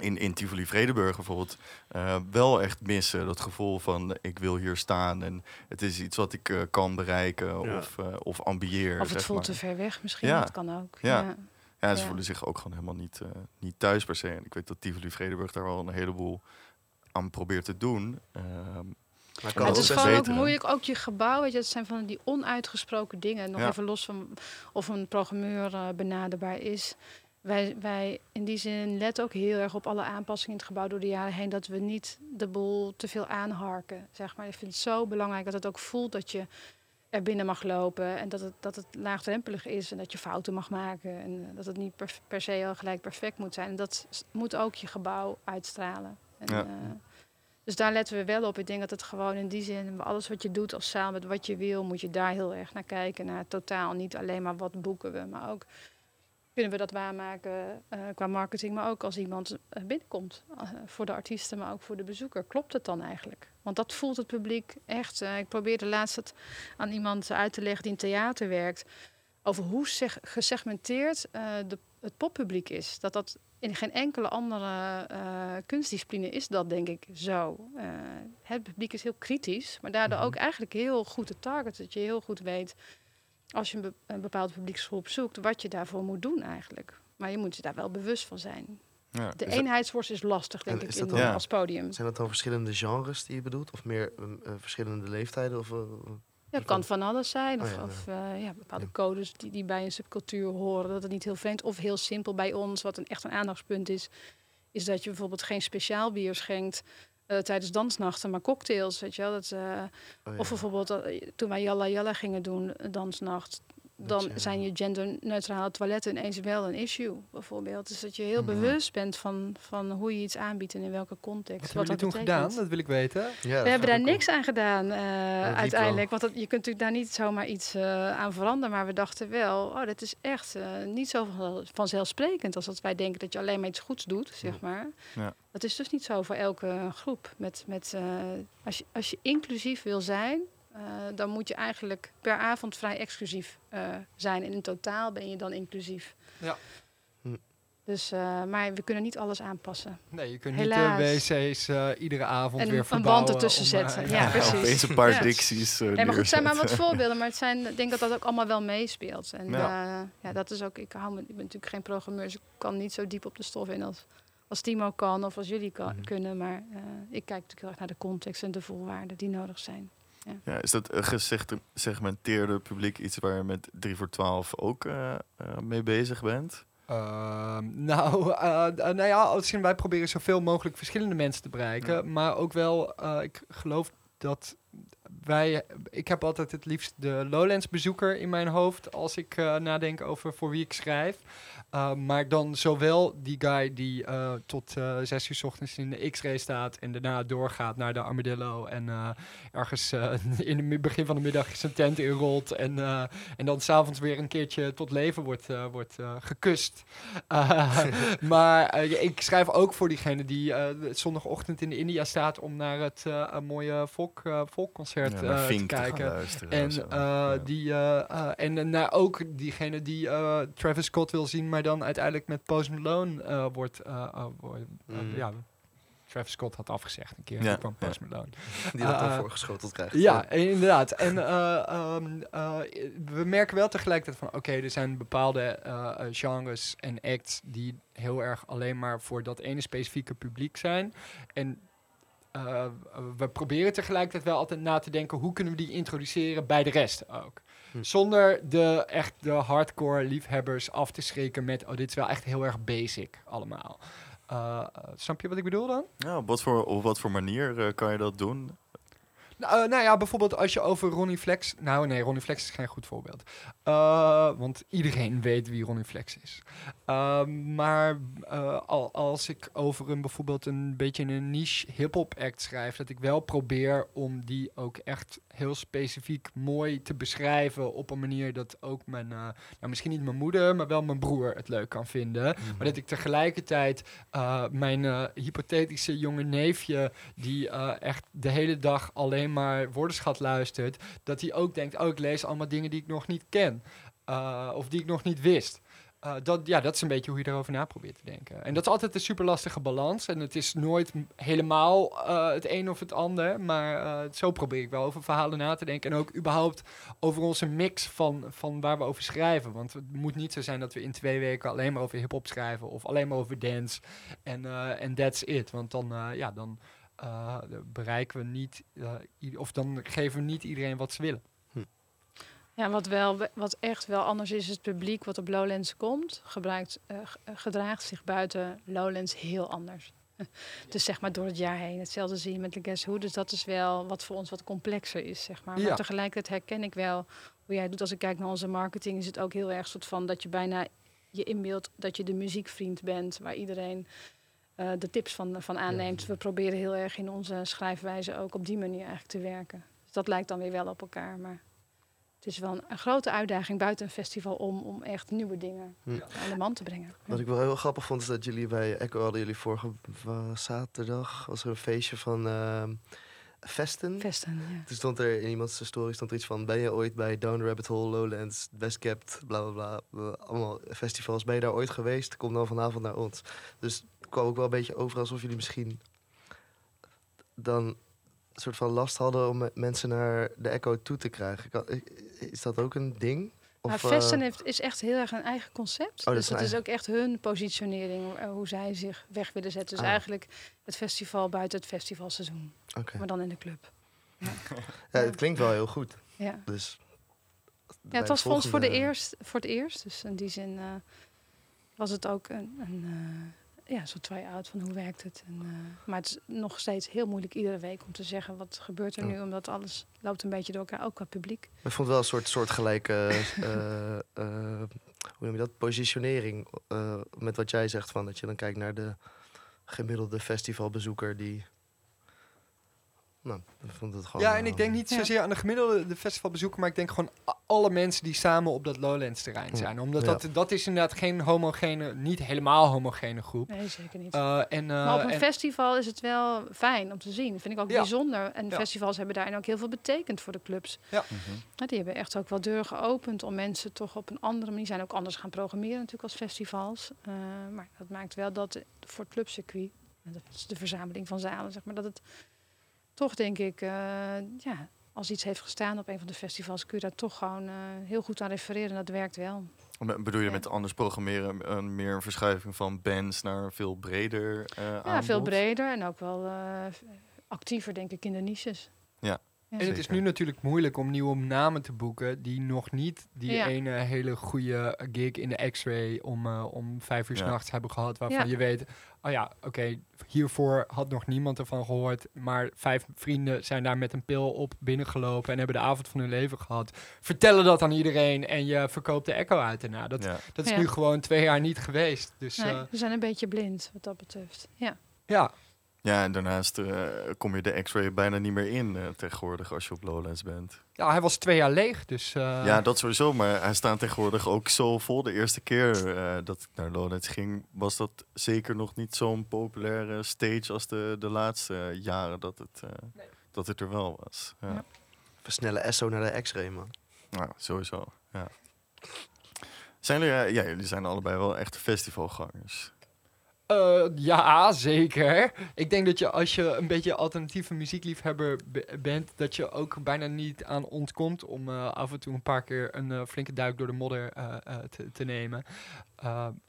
in, in Tivoli Vredenburg bijvoorbeeld eh, wel echt missen. Dat gevoel van ik wil hier staan en het is iets wat ik eh, kan bereiken Ja. of, eh, of ambieer. Of het zeg voelt maar. te ver weg misschien, Ja. dat kan ook. Ja. Ja. Ja, ze Ja. voelen zich ook gewoon helemaal niet, eh, niet thuis per se. En ik weet dat Tivoli Vredenburg daar wel een heleboel aan probeert te doen. Ehm, Maar het is gewoon ook beter, moeilijk, ook je gebouw, weet je, het zijn van die onuitgesproken dingen. Nog Ja. even los van of een programmeur eh, benaderbaar is. Wij, wij in die zin letten ook heel erg op alle aanpassingen in het gebouw door de jaren heen. Dat we niet de boel te veel aanharken. Zeg maar. Ik vind het zo belangrijk dat het ook voelt dat je er binnen mag lopen. En dat het, dat het laagdrempelig is en dat je fouten mag maken. En eh, dat het niet per, per se al gelijk perfect moet zijn. En dat moet ook je gebouw uitstralen. En, Ja. eh, dus daar letten we wel op. Ik denk dat het gewoon in die zin, alles wat je doet als zaal met wat je wil, moet je daar heel erg naar kijken. Naar totaal. Niet alleen maar wat boeken we, maar ook kunnen we dat waarmaken eh, qua marketing, maar ook als iemand eh, binnenkomt. eh, voor de artiesten, maar ook voor de bezoeker. Klopt het dan eigenlijk? Want dat voelt het publiek echt. ik probeerde laatst het aan iemand uit te leggen die in theater werkt. Over hoe gesegmenteerd de, het poppubliek is. Dat dat in geen enkele andere eh, kunstdiscipline is dat, denk ik, zo. Eh, het publiek is heel kritisch, maar daardoor Mhm. ook eigenlijk heel goed te targeten. Dat je heel goed weet, als je een, be- een bepaalde publieksgroep zoekt, wat je daarvoor moet doen eigenlijk. Maar je moet je daar wel bewust van zijn. Ja, De eenheidsworst is lastig, denk En ik, in, dan- als podium. Zijn dat dan verschillende genres die je bedoelt? Of meer eh, verschillende leeftijden? Of, Ja, het kan van alles zijn. Of, Oh ja, of eh, ja, bepaalde Ja. codes die, die bij een subcultuur horen. Dat het niet heel vreemd of heel simpel bij ons. Wat een, echt een aandachtspunt is. Is dat je bijvoorbeeld geen speciaal bier schenkt eh, tijdens dansnachten. Maar cocktails, weet je wel. Dat, eh, oh. Of bijvoorbeeld eh, toen wij Jalla Jalla gingen doen, dansnacht. Dan je- zijn je genderneutrale toiletten ineens wel een issue, bijvoorbeeld. Dus dat je heel bewust bent van, van hoe je iets aanbiedt en in welke context. Wat hebben jullie toen gedaan? Dat wil ik weten. Ja, We hebben daar niks aan gedaan eh, uiteindelijk. Want dat, je kunt natuurlijk daar niet zomaar iets eh, aan veranderen. Maar we dachten wel, oh, dat is echt eh, niet zo van- vanzelfsprekend als dat wij denken dat je alleen maar iets goeds doet, zeg maar. Ja. Dat is dus niet zo voor elke groep. Met, met, eh, als, je, als je inclusief wil zijn, eh, dan moet je eigenlijk per avond vrij exclusief eh, zijn. En in totaal ben je dan inclusief. Ja. Hm. Dus, eh, maar we kunnen niet alles aanpassen. Nee, je kunt Helaas. niet de wc's eh, iedere avond En weer een verbouwen. wand ertussen om, eh, zetten. [LAUGHS] Ja, precies. Opeens een paar Ja. dicties. Nee, maar goed, het zijn maar wat voorbeelden. Maar het zijn, ik denk dat dat ook allemaal wel meespeelt. En Ja. ja. ja, dat is ook, ik, hou me, ik ben natuurlijk geen programmeur, dus ik kan niet zo diep op de stof in als, als Timo kan of als jullie kan, Mhm. kunnen. Maar eh, ik kijk natuurlijk heel erg naar de context en de voorwaarden die nodig zijn. Ja, is dat een gesegmenteerde publiek iets waar je met 3 voor 12 ook eh, eh, mee bezig bent? Ehm, [LAUGHS] nou, eh, eh, nou ja, als in wij proberen zoveel mogelijk verschillende mensen te bereiken. Ja. Maar ook wel, eh, ik geloof dat wij... Ik heb altijd het liefst de Lowlands bezoeker in mijn hoofd... als ik eh, nadenk over voor wie ik schrijf. Uh, maar dan zowel die guy die uh, tot zes uur s ochtends in de X-ray staat en daarna doorgaat naar de Armadillo en ergens [LAUGHS] in het begin van de middag zijn tent inrolt en, en dan s'avonds weer een keertje tot leven wordt, wordt gekust. [LAUGHS] maar ik schrijf ook voor diegene die zondagochtend in India staat om naar het mooie volk, volkconcert ja, te kijken. en ja. die, en naar ook diegene die Travis Scott wil zien, maar dan uiteindelijk met Post Malone uh, wordt... Uh, uh, mm. ja, Travis Scott had afgezegd een keer. Ja, kwam Post ja. Malone. [LAUGHS] Die dat dan voorgeschoteld krijgt. Ja, inderdaad. [LAUGHS] En um, we merken wel tegelijkertijd van... Oké, okay, er zijn bepaalde genres en acts... die heel erg alleen maar voor dat ene specifieke publiek zijn. En uh, we proberen tegelijkertijd wel altijd na te denken... hoe kunnen we die introduceren bij de rest ook. Hm. Zonder de echt de hardcore liefhebbers af te schrikken met... oh, dit is wel echt heel erg basic allemaal. Uh, snap je wat ik bedoel dan? Ja, op wat voor, op wat voor manier uh, kan je dat doen? Nou, uh, nou, ja, bijvoorbeeld als je over Ronnie Flex... Nou nee, Ronnie Flex is geen goed voorbeeld. Uh, want iedereen weet wie Ronnie Flex is. Uh, maar al, als ik over een bijvoorbeeld een beetje een niche hip-hop act schrijf... dat ik wel probeer om die ook echt heel specifiek mooi te beschrijven... op een manier dat ook mijn... nou, misschien niet mijn moeder, maar wel mijn broer het leuk kan vinden. Mm-hmm. Maar dat ik tegelijkertijd mijn hypothetische jonge neefje... die echt de hele dag alleen maar woordenschat luistert, dat hij ook denkt, oh, ik lees allemaal dingen die ik nog niet ken. Uh, of die ik nog niet wist. Uh, dat, ja, dat is een beetje hoe je erover na probeert te denken. En dat is altijd een super lastige balans. En het is nooit helemaal uh, het een of het ander. Maar zo probeer ik wel over verhalen na te denken. En ook überhaupt over onze mix van, van waar we over schrijven. Want het moet niet zo zijn dat we in twee weken alleen maar over hip-hop schrijven. Of alleen maar over dance. En uh, that's it. Want dan, ja, dan uh, bereiken we niet, uh, of dan geven we niet iedereen wat ze willen. Hm. Ja, wat, wel, wat echt wel anders is, het publiek wat op Lowlands komt, gebruikt, uh, gedraagt zich buiten Lowlands heel anders. [LAUGHS] dus zeg maar door het jaar heen. Hetzelfde zie je met de Guess Who. Dus dat is wel wat voor ons wat complexer is, zeg maar. Maar ja. tegelijkertijd herken ik wel hoe jij doet. Als ik kijk naar onze marketing, is het ook heel erg soort van dat je bijna je inbeeldt dat je de muziekvriend bent, waar iedereen uh, de tips van, van aanneemt. Ja. We proberen heel erg in onze schrijfwijze ook op die manier eigenlijk te werken. Dus dat lijkt dan weer wel op elkaar. Maar het is wel een, een grote uitdaging buiten een festival om, om echt nieuwe dingen ja. aan de man te brengen. Wat ik wel heel grappig vond, is dat jullie bij Echo hadden jullie vorige zaterdag was er een feestje van uh, Vesten. Vesten, ja. Toen stond er in iemands story stond er iets van... ben je ooit bij Down Rabbit Hole, Lowlands, Best Kept, bla bla bla. allemaal festivals. Ben je daar ooit geweest? Kom dan vanavond naar ons. Dus kwam ook wel een beetje over alsof jullie misschien... dan een soort van last hadden om me- mensen naar de Echo toe te krijgen. Is dat ook een ding? Maar Of, Vesten eh, heeft, is echt heel erg een eigen concept. dat dus dat is eigen- ook echt hun positionering, eh, hoe zij zich weg willen zetten. Dus Ah. eigenlijk het festival buiten het festivalseizoen, maar dan in de club. Ja, het klinkt wel heel goed. Ja. Dus Ja, het was voor ons voor, de eerst, voor het eerst. Dus in die zin eh, was het ook een, een ja, zo'n try-out van hoe werkt het. En, eh, maar het is nog steeds heel moeilijk iedere week om te zeggen wat gebeurt er nu. Omdat alles loopt een beetje door elkaar, ook qua publiek. Ik vond wel een soort soortgelijke, [LAUGHS] eh, eh, hoe noem je dat, positionering met wat jij zegt van dat je dan kijkt naar de gemiddelde festivalbezoeker die, nou, ik vond het gewoon. Ja, en ik eh, denk niet zozeer aan de gemiddelde de festivalbezoeker, maar ik denk gewoon alle mensen die samen op dat Lowlands terrein Ja. zijn. Omdat Ja. dat, dat is inderdaad geen homogene, niet helemaal homogene groep. Nee, zeker niet. Eh, en, eh, maar op een en- festival is het wel fijn om te zien. Vind ik ook Ja. bijzonder. En Ja. festivals hebben daarin ook heel veel betekend voor de clubs. Mhm. Ja, die hebben echt ook wel deuren geopend om mensen toch op een andere manier zijn ook anders gaan programmeren natuurlijk als festivals. Eh, maar dat maakt wel dat voor het clubcircuit, en dat is de verzameling van zalen, zeg maar, dat het toch denk ik, eh, ja, als iets heeft gestaan op een van de festivals, kun je daar toch gewoon eh, heel goed aan refereren. En dat werkt wel. Be- Bedoel je Ja. met anders programmeren een meer een verschuiving van bands naar veel breder Ja, veel breder en ook wel actiever denk ik in de niches. Ja. En het is nu natuurlijk moeilijk om nieuwe namen te boeken die nog niet die Ja. ene hele goede gig in de X-ray om, eh, om vijf uur Ja. s'nachts hebben gehad. Waarvan Ja. je weet, oh ja, oké, hiervoor had nog niemand ervan gehoord. Maar vijf vrienden zijn daar met een pil op binnengelopen en hebben de avond van hun leven gehad. Vertellen dat aan iedereen en je verkoopt de echo uit daarna. Dat, Ja. dat is Ja. nu gewoon twee jaar niet geweest. Dus Nee, eh, we zijn een beetje blind wat dat betreft. Ja. ja, ja, en daarnaast eh, kom je de X-ray bijna niet meer in eh, tegenwoordig als je op Lowlands bent. ja, hij was twee jaar leeg. Dus eh, ja, dat sowieso, maar hij staat tegenwoordig ook zo vol. De eerste keer eh, dat ik naar Lowlands ging, was dat zeker nog niet zo'n populaire stage als de, de laatste jaren dat het, eh, dat het er wel was. Ja. Ja. Versnellen Esso naar de X-ray, man. Nou, sowieso. Ja. Zijn jullie, ja, jullie zijn allebei wel echte festivalgangers. Eh, ja, zeker. Ik denk dat je als je een beetje alternatieve muziekliefhebber be- bent, dat je ook bijna niet aan ontkomt om eh, af en toe een paar keer een eh, flinke duik door de modder te, te nemen.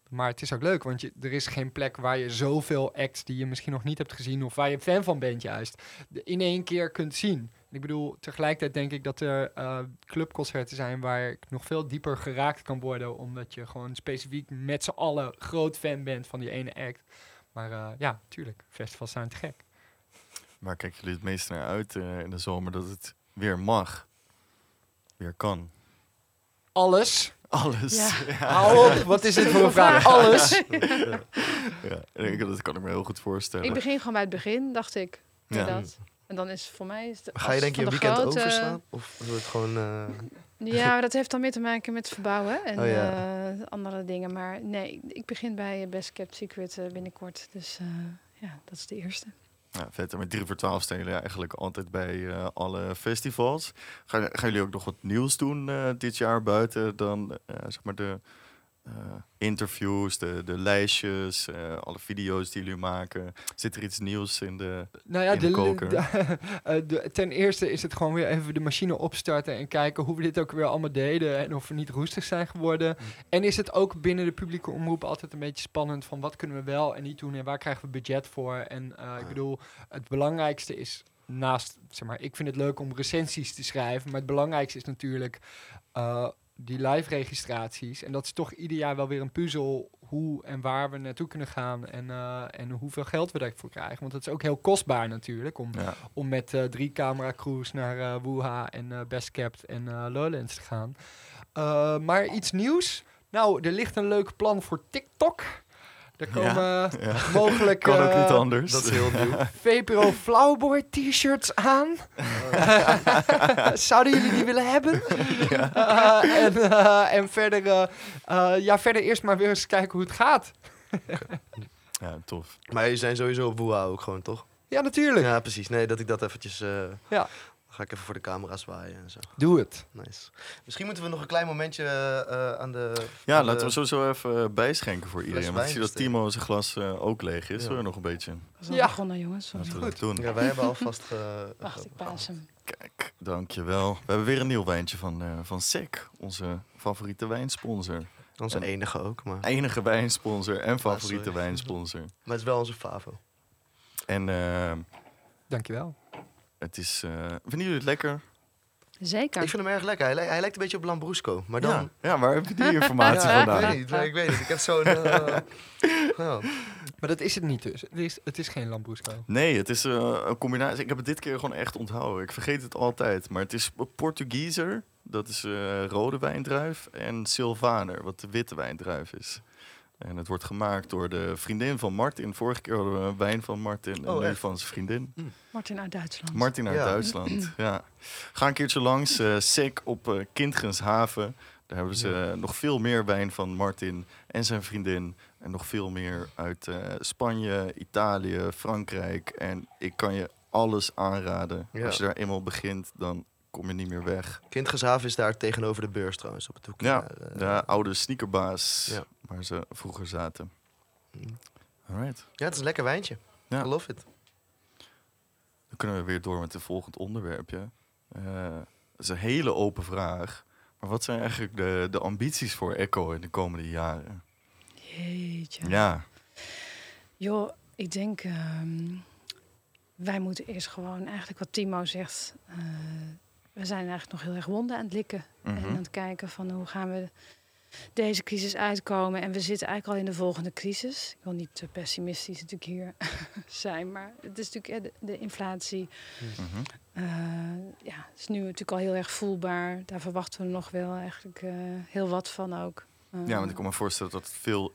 Maar het is ook leuk, want je, er is geen plek waar je zoveel acts die je misschien nog niet hebt gezien of waar je fan van bent juist, in één keer kunt zien. Ik bedoel, tegelijkertijd denk ik dat er eh, clubconcerten zijn waar ik nog veel dieper geraakt kan worden, omdat je gewoon specifiek met z'n allen groot fan bent van die ene act. Maar eh, ja, tuurlijk, festivals zijn te gek. Waar kijken jullie het meest naar uit eh, in de zomer dat het weer mag? Weer kan. Alles. Alles. Ja. [LAUGHS] Hou op, wat is dit voor een vraag? [LAUGHS] Alles. [LAUGHS] Ja, ik- dat kan ik me heel goed voorstellen. Ik begin gewoon bij het begin, dacht ik. Ja. Ja. Dat. En dan is voor mij... Is de, Ga je denk je een de weekend grote- overslaan? Of wordt het gewoon... eh, Ja, maar [LAUGHS] dat heeft dan meer te maken met verbouwen en Oh ja. eh, andere dingen. Maar nee, ik begin bij Best Kept Secret eh, binnenkort. Dus eh, ja, dat is de eerste. Ja, vet. En met 3 voor 12 staan jullie eigenlijk altijd bij eh, alle festivals. Gaan, gaan jullie ook nog wat nieuws doen eh, dit jaar buiten dan eh, zeg maar de interviews, de, de lijstjes, eh, alle video's die jullie maken? Zit er iets nieuws in de... Nou ja, In de de, koker. de- [LAUGHS] eh, de- ten eerste is het gewoon weer even de machine opstarten en kijken hoe we dit ook weer allemaal deden en of we niet roestig zijn geworden. En is het ook binnen de publieke omroep altijd een beetje spannend van wat kunnen we wel en niet doen en waar krijgen we budget voor. En eh, ik bedoel, het belangrijkste is naast, zeg maar, ik vind het leuk om recensies te schrijven, maar het belangrijkste is natuurlijk eh, die live registraties. En dat is toch ieder jaar wel weer een puzzel hoe en waar we naartoe kunnen gaan en, eh, en hoeveel geld we daarvoor krijgen. Want het is ook heel kostbaar natuurlijk om, Ja, om met eh, drie camera crews naar eh Wuha en eh, Best Kept en Lowlands te gaan. Maar iets nieuws? Nou, er ligt een leuk plan voor TikTok. Er komen Ja. ja. mogelijk kan ook eh, niet anders. dat is heel nieuw. VPRO Flowboy t-shirts aan. [LAUGHS] Zouden jullie die willen hebben? Eh, en, eh, en verder, ja, verder eerst maar weer eens kijken hoe het gaat. ja, tof. Maar je zijn sowieso op Woeha ook gewoon, toch? Ja, natuurlijk. Ja, precies. Nee, dat ik dat eventjes... eh, Ja. Ga ik even voor de camera zwaaien en zo. Doe het. Nice. Misschien moeten we nog een klein momentje eh, aan de... Ja, aan laten de- we sowieso even eh, bijschenken voor iedereen. Want ik zie dat. Timo zijn glas eh, ook leeg is. Ja. hoor, nog een beetje. We zijn Ja. begonnen, jongens. Sorry. Laten we dat doen. Ja, wij hebben alvast... ge- [LAUGHS] Wacht, ik paas hem. Kijk, dankjewel. We hebben weer een nieuw wijntje van, eh van SEC, onze favoriete wijnsponsor. Onze En- enige ook, maar, maar Enige wijnsponsor en favoriete wijnsponsor. het is wel onze favo. En eh, Dankjewel. Het is... eh vinden jullie het lekker? Zeker. Ik vind hem erg lekker. Hij, li- hij lijkt een beetje op Lambrusco, maar dan... Ja, ja, waar heb je die [LAUGHS] informatie Ja, ik vandaan? weet niet, ik weet niet. Ik heb zo'n... eh. [LAUGHS] Maar dat is het niet dus. Het is, het is geen Lambrusco. Nee, het is eh, een combinatie. Ik heb het dit keer gewoon echt onthouden. Ik vergeet het altijd. Maar het is Portugiezer, dat is eh, rode wijndruif. En Sylvaner, wat de witte wijndruif is. En het wordt gemaakt door de vriendin van Martin. Vorige keer hadden we een wijn van Martin en Oh, nu van zijn vriendin. Martin uit Duitsland. Martin uit Ja. Duitsland. [CLEARS THROAT] ja. Ga een keertje langs, eh SEC op eh Kindgenshaven. Daar hebben ze eh, nog veel meer wijn van Martin en zijn vriendin. En nog veel meer uit eh, Spanje, Italië, Frankrijk. En ik kan je alles aanraden. Ja. Als je daar eenmaal begint, dan kom je niet meer weg. Kindgeshaven is daar tegenover de beurs trouwens, op het hoekje. Ja, eh. De oude sneakerbaas Ja. waar ze vroeger zaten. Mm. Alright, Ja, het is een lekker wijntje. Ja. I love it. dan kunnen we weer door met het volgende onderwerpje. Eh, dat is een hele open vraag. Maar wat zijn eigenlijk de, de ambities voor Echo in de komende jaren? Jeetje. Ja, Joh, ik denk... ehm, wij moeten eerst gewoon eigenlijk wat Timo zegt... eh, we zijn eigenlijk nog heel erg wonden aan het likken. En Mhm. aan het kijken van hoe gaan we deze crisis uitkomen. En we zitten eigenlijk al in de volgende crisis. Ik wil niet te pessimistisch natuurlijk hier [LAUGHS] zijn. Maar het is natuurlijk eh, de, de inflatie. Mhm. eh, ja, is nu natuurlijk al heel erg voelbaar. Daar verwachten we nog wel eigenlijk eh, heel wat van ook. Eh, ja want ik kan me voorstellen dat het veel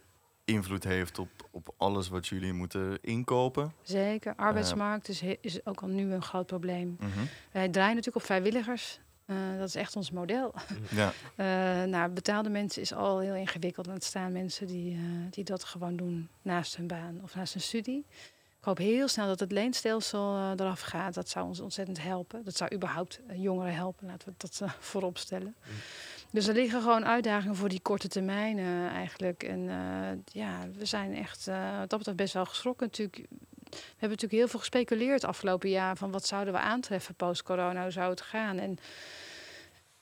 invloed heeft op, op alles wat jullie moeten inkopen. Zeker. Arbeidsmarkt is, is ook al nu een groot probleem. Mhm. Wij draaien natuurlijk op vrijwilligers. Eh, dat is echt ons model. Ja, [LAUGHS] Eh nou, betaalde mensen is al heel ingewikkeld. En het staan mensen die, eh, die dat gewoon doen naast hun baan of naast hun studie. Ik hoop heel snel dat het leenstelsel eh, eraf gaat. Dat zou ons ontzettend helpen. Dat zou überhaupt eh, jongeren helpen. Laten we dat eh, voorop stellen. Mm. Dus er liggen gewoon uitdagingen voor die korte termijn eigenlijk. En eh, ja, we zijn echt eh, wat dat betreft best wel geschrokken natuurlijk. We hebben natuurlijk heel veel gespeculeerd afgelopen jaar... van wat zouden we aantreffen post-corona, hoe zou het gaan? En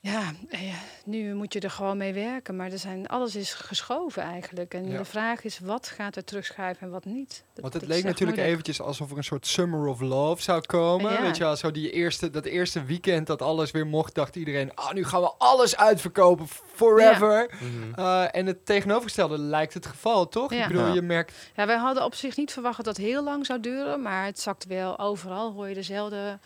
ja, eh, nu moet je er gewoon mee werken. Maar er zijn, alles is geschoven eigenlijk. En Ja. de vraag is, wat gaat er terugschuiven en wat niet? Dat- Want het leek natuurlijk moeilijk. eventjes alsof er een soort Summer of Love zou komen. Ja. Weet je wel, zo die eerste, dat eerste weekend dat alles weer mocht, dacht iedereen... Ah, nu gaan we alles uitverkopen, forever. Mhm. Eh, en het tegenovergestelde lijkt het geval, toch? Ja. Ik bedoel, Ja. je merkt... Ja, wij hadden op zich niet verwacht dat dat heel lang zou duren. Maar het zakt wel overal. Hoor je dezelfde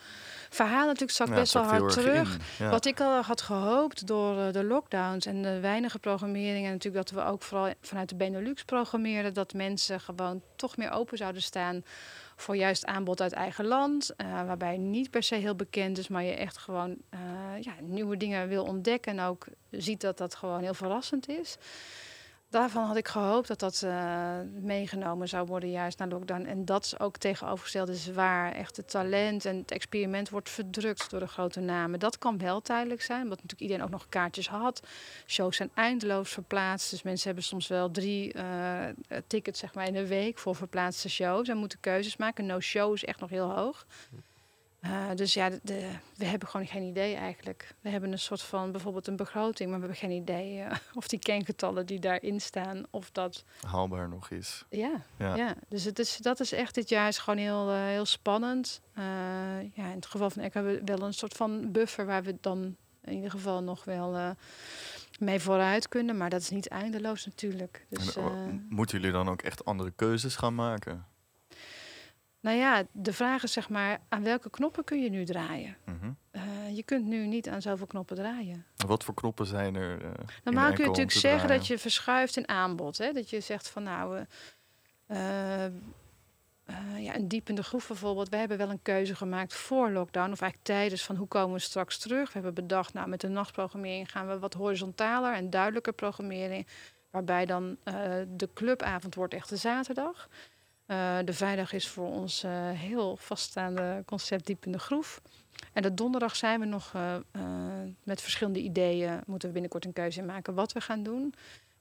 verhalen natuurlijk zakt Ja, best wel hard terug. in. Ja. Wat ik al had gehoopt door eh, de lockdowns en de weinige programmering... en natuurlijk dat we ook vooral vanuit de Benelux programmeren... dat mensen gewoon toch meer open zouden staan voor juist aanbod uit eigen land. eh, waarbij niet per se heel bekend is, maar je echt gewoon eh, ja, nieuwe dingen wil ontdekken... en ook ziet dat dat gewoon heel verrassend is. Daarvan had ik gehoopt dat dat eh, meegenomen zou worden juist naar lockdown. En dat is ook tegenovergesteld is waar. Echt het talent en het experiment wordt verdrukt door de grote namen. Dat kan wel tijdelijk zijn, omdat natuurlijk iedereen ook nog kaartjes had. Shows zijn eindeloos verplaatst. Dus mensen hebben soms wel drie eh, tickets zeg maar, in de week voor verplaatste shows. En moeten keuzes maken. No-show is echt nog heel hoog. Eh, dus ja, de, de- we hebben gewoon geen idee eigenlijk. We hebben een soort van bijvoorbeeld een begroting, maar we hebben geen idee eh, [LAUGHS] of die kengetallen die daarin staan, of dat. Haalbaar nog is. Ja, Ja. ja. dus het is, dat is echt dit jaar is gewoon heel, eh, heel spannend. Ja, in het geval van ik hebben we wel een soort van buffer waar we dan in ieder geval nog wel mee vooruit kunnen, maar dat is niet eindeloos natuurlijk. Dus, En, oh, moeten jullie dan ook echt andere keuzes gaan maken? Nou ja, de vraag is zeg maar, aan welke knoppen kun je nu draaien? Mhm. Eh, je kunt nu niet aan zoveel knoppen draaien. Wat voor knoppen zijn er? in Normaal kun je natuurlijk zeggen draaien? dat je verschuift in aanbod. Hè? Dat je zegt van nou, eh, ja, een diepende groef bijvoorbeeld. We hebben wel een keuze gemaakt voor lockdown. Of eigenlijk tijdens van hoe komen we straks terug. We hebben bedacht, nou met de nachtprogrammering gaan we wat horizontaler en duidelijker programmering. Waarbij dan de clubavond wordt echt de zaterdag. Eh, de vrijdag is voor ons eh, heel vaststaande concept diep in de groef. En de donderdag zijn we nog eh, met verschillende ideeën. Moeten we binnenkort een keuze maken wat we gaan doen.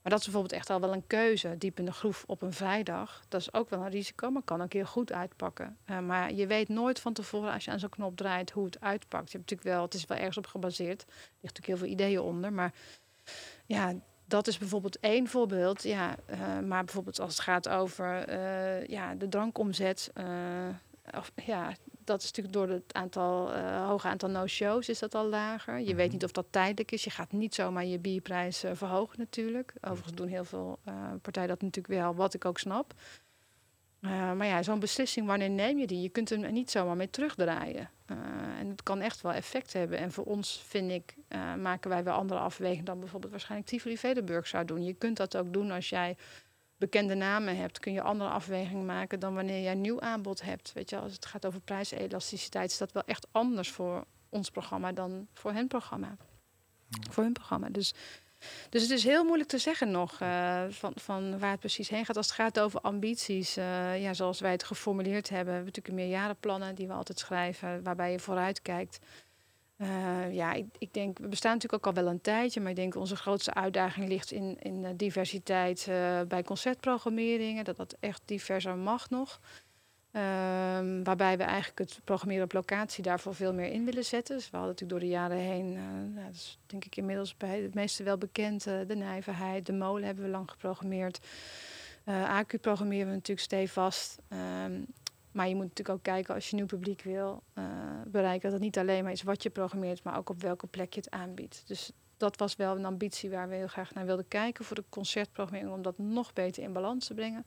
Maar dat is bijvoorbeeld echt al wel een keuze. Diep in de groef op een vrijdag. Dat is ook wel een risico, maar kan ook heel goed uitpakken. Maar je weet nooit van tevoren als je aan zo'n knop draait hoe het uitpakt. Je hebt natuurlijk wel, het is wel ergens op gebaseerd. Er ligt natuurlijk heel veel ideeën onder. Maar ja, dat is bijvoorbeeld één voorbeeld. Ja, eh, maar bijvoorbeeld als het gaat over eh, ja, de drankomzet. eh, of, ja, dat is natuurlijk door het aantal, hoge aantal no-shows is dat al lager. Je weet niet of dat tijdelijk is. Je gaat niet zomaar je bierprijs verhogen natuurlijk. Overigens doen heel veel partijen dat natuurlijk wel, wat ik ook snap. Eh, maar ja, zo'n beslissing, wanneer neem je die? Je kunt hem niet zomaar mee terugdraaien. Eh, en het kan echt wel effect hebben. En voor ons, vind ik, eh, maken wij wel andere afwegingen dan bijvoorbeeld waarschijnlijk Tivoli Vedenburg zou doen. Je kunt dat ook doen als jij bekende namen hebt. Kun je andere afwegingen maken dan wanneer jij nieuw aanbod hebt. Weet je, als het gaat over prijselasticiteit, is dat wel echt anders voor ons programma dan voor hun programma. Voor hun programma. Dus, dus het is heel moeilijk te zeggen nog eh, van, van waar het precies heen gaat. Als het gaat over ambities, eh, ja, zoals wij het geformuleerd hebben, hebben we natuurlijk een meerjarenplannen die we altijd schrijven, waarbij je vooruit kijkt. Eh, ja, ik, ik denk, we bestaan natuurlijk ook al wel een tijdje, maar ik denk onze grootste uitdaging ligt in, in diversiteit bij concertprogrammeringen, dat dat echt diverser mag nog. Ehm, waarbij we eigenlijk het programmeren op locatie daarvoor veel meer in willen zetten. Dus we hadden natuurlijk door de jaren heen, eh, nou, dat is denk ik inmiddels bij de meesten wel bekend, eh, de Nijverheid, de Molen hebben we lang geprogrammeerd. Eh AQ programmeren we natuurlijk stevast. Ehm maar je moet natuurlijk ook kijken als je nieuw publiek wil bereiken, dat het niet alleen maar is wat je programmeert, maar ook op welke plek je het aanbiedt. Dus dat was wel een ambitie waar we heel graag naar wilden kijken voor de concertprogrammering, om dat nog beter in balans te brengen.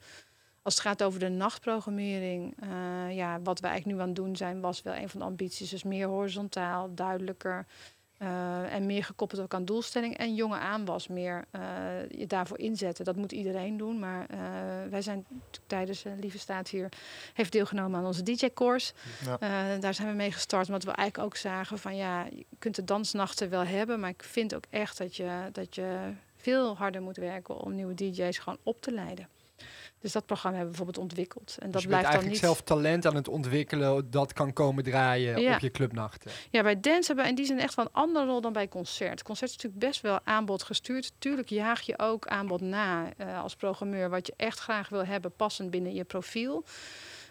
Als het gaat over de nachtprogrammering, eh, ja, wat we eigenlijk nu aan het doen zijn, was wel een van de ambities. Dus meer horizontaal, duidelijker eh, en meer gekoppeld ook aan doelstelling. En jonge aanwas meer eh, je daarvoor inzetten. Dat moet iedereen doen. Maar wij zijn tijdens Lieve Staat hier, heeft deelgenomen aan onze DJ-course. Ja. Daar zijn we mee gestart, omdat we eigenlijk ook zagen van ja, je kunt de dansnachten wel hebben, maar ik vind ook echt dat je, dat je veel harder moet werken om nieuwe DJ's gewoon op te leiden. Dus dat programma hebben we bijvoorbeeld ontwikkeld. En Dus dat blijft dan eigenlijk niet. zelf talent aan het ontwikkelen dat kan komen draaien Ja. op je clubnachten. Ja, bij dance hebben we in die zin echt wel een andere rol dan bij concert. Concert is natuurlijk best wel aanbod gestuurd. Tuurlijk jaag je ook aanbod na eh, als programmeur wat je echt graag wil hebben, passend binnen je profiel.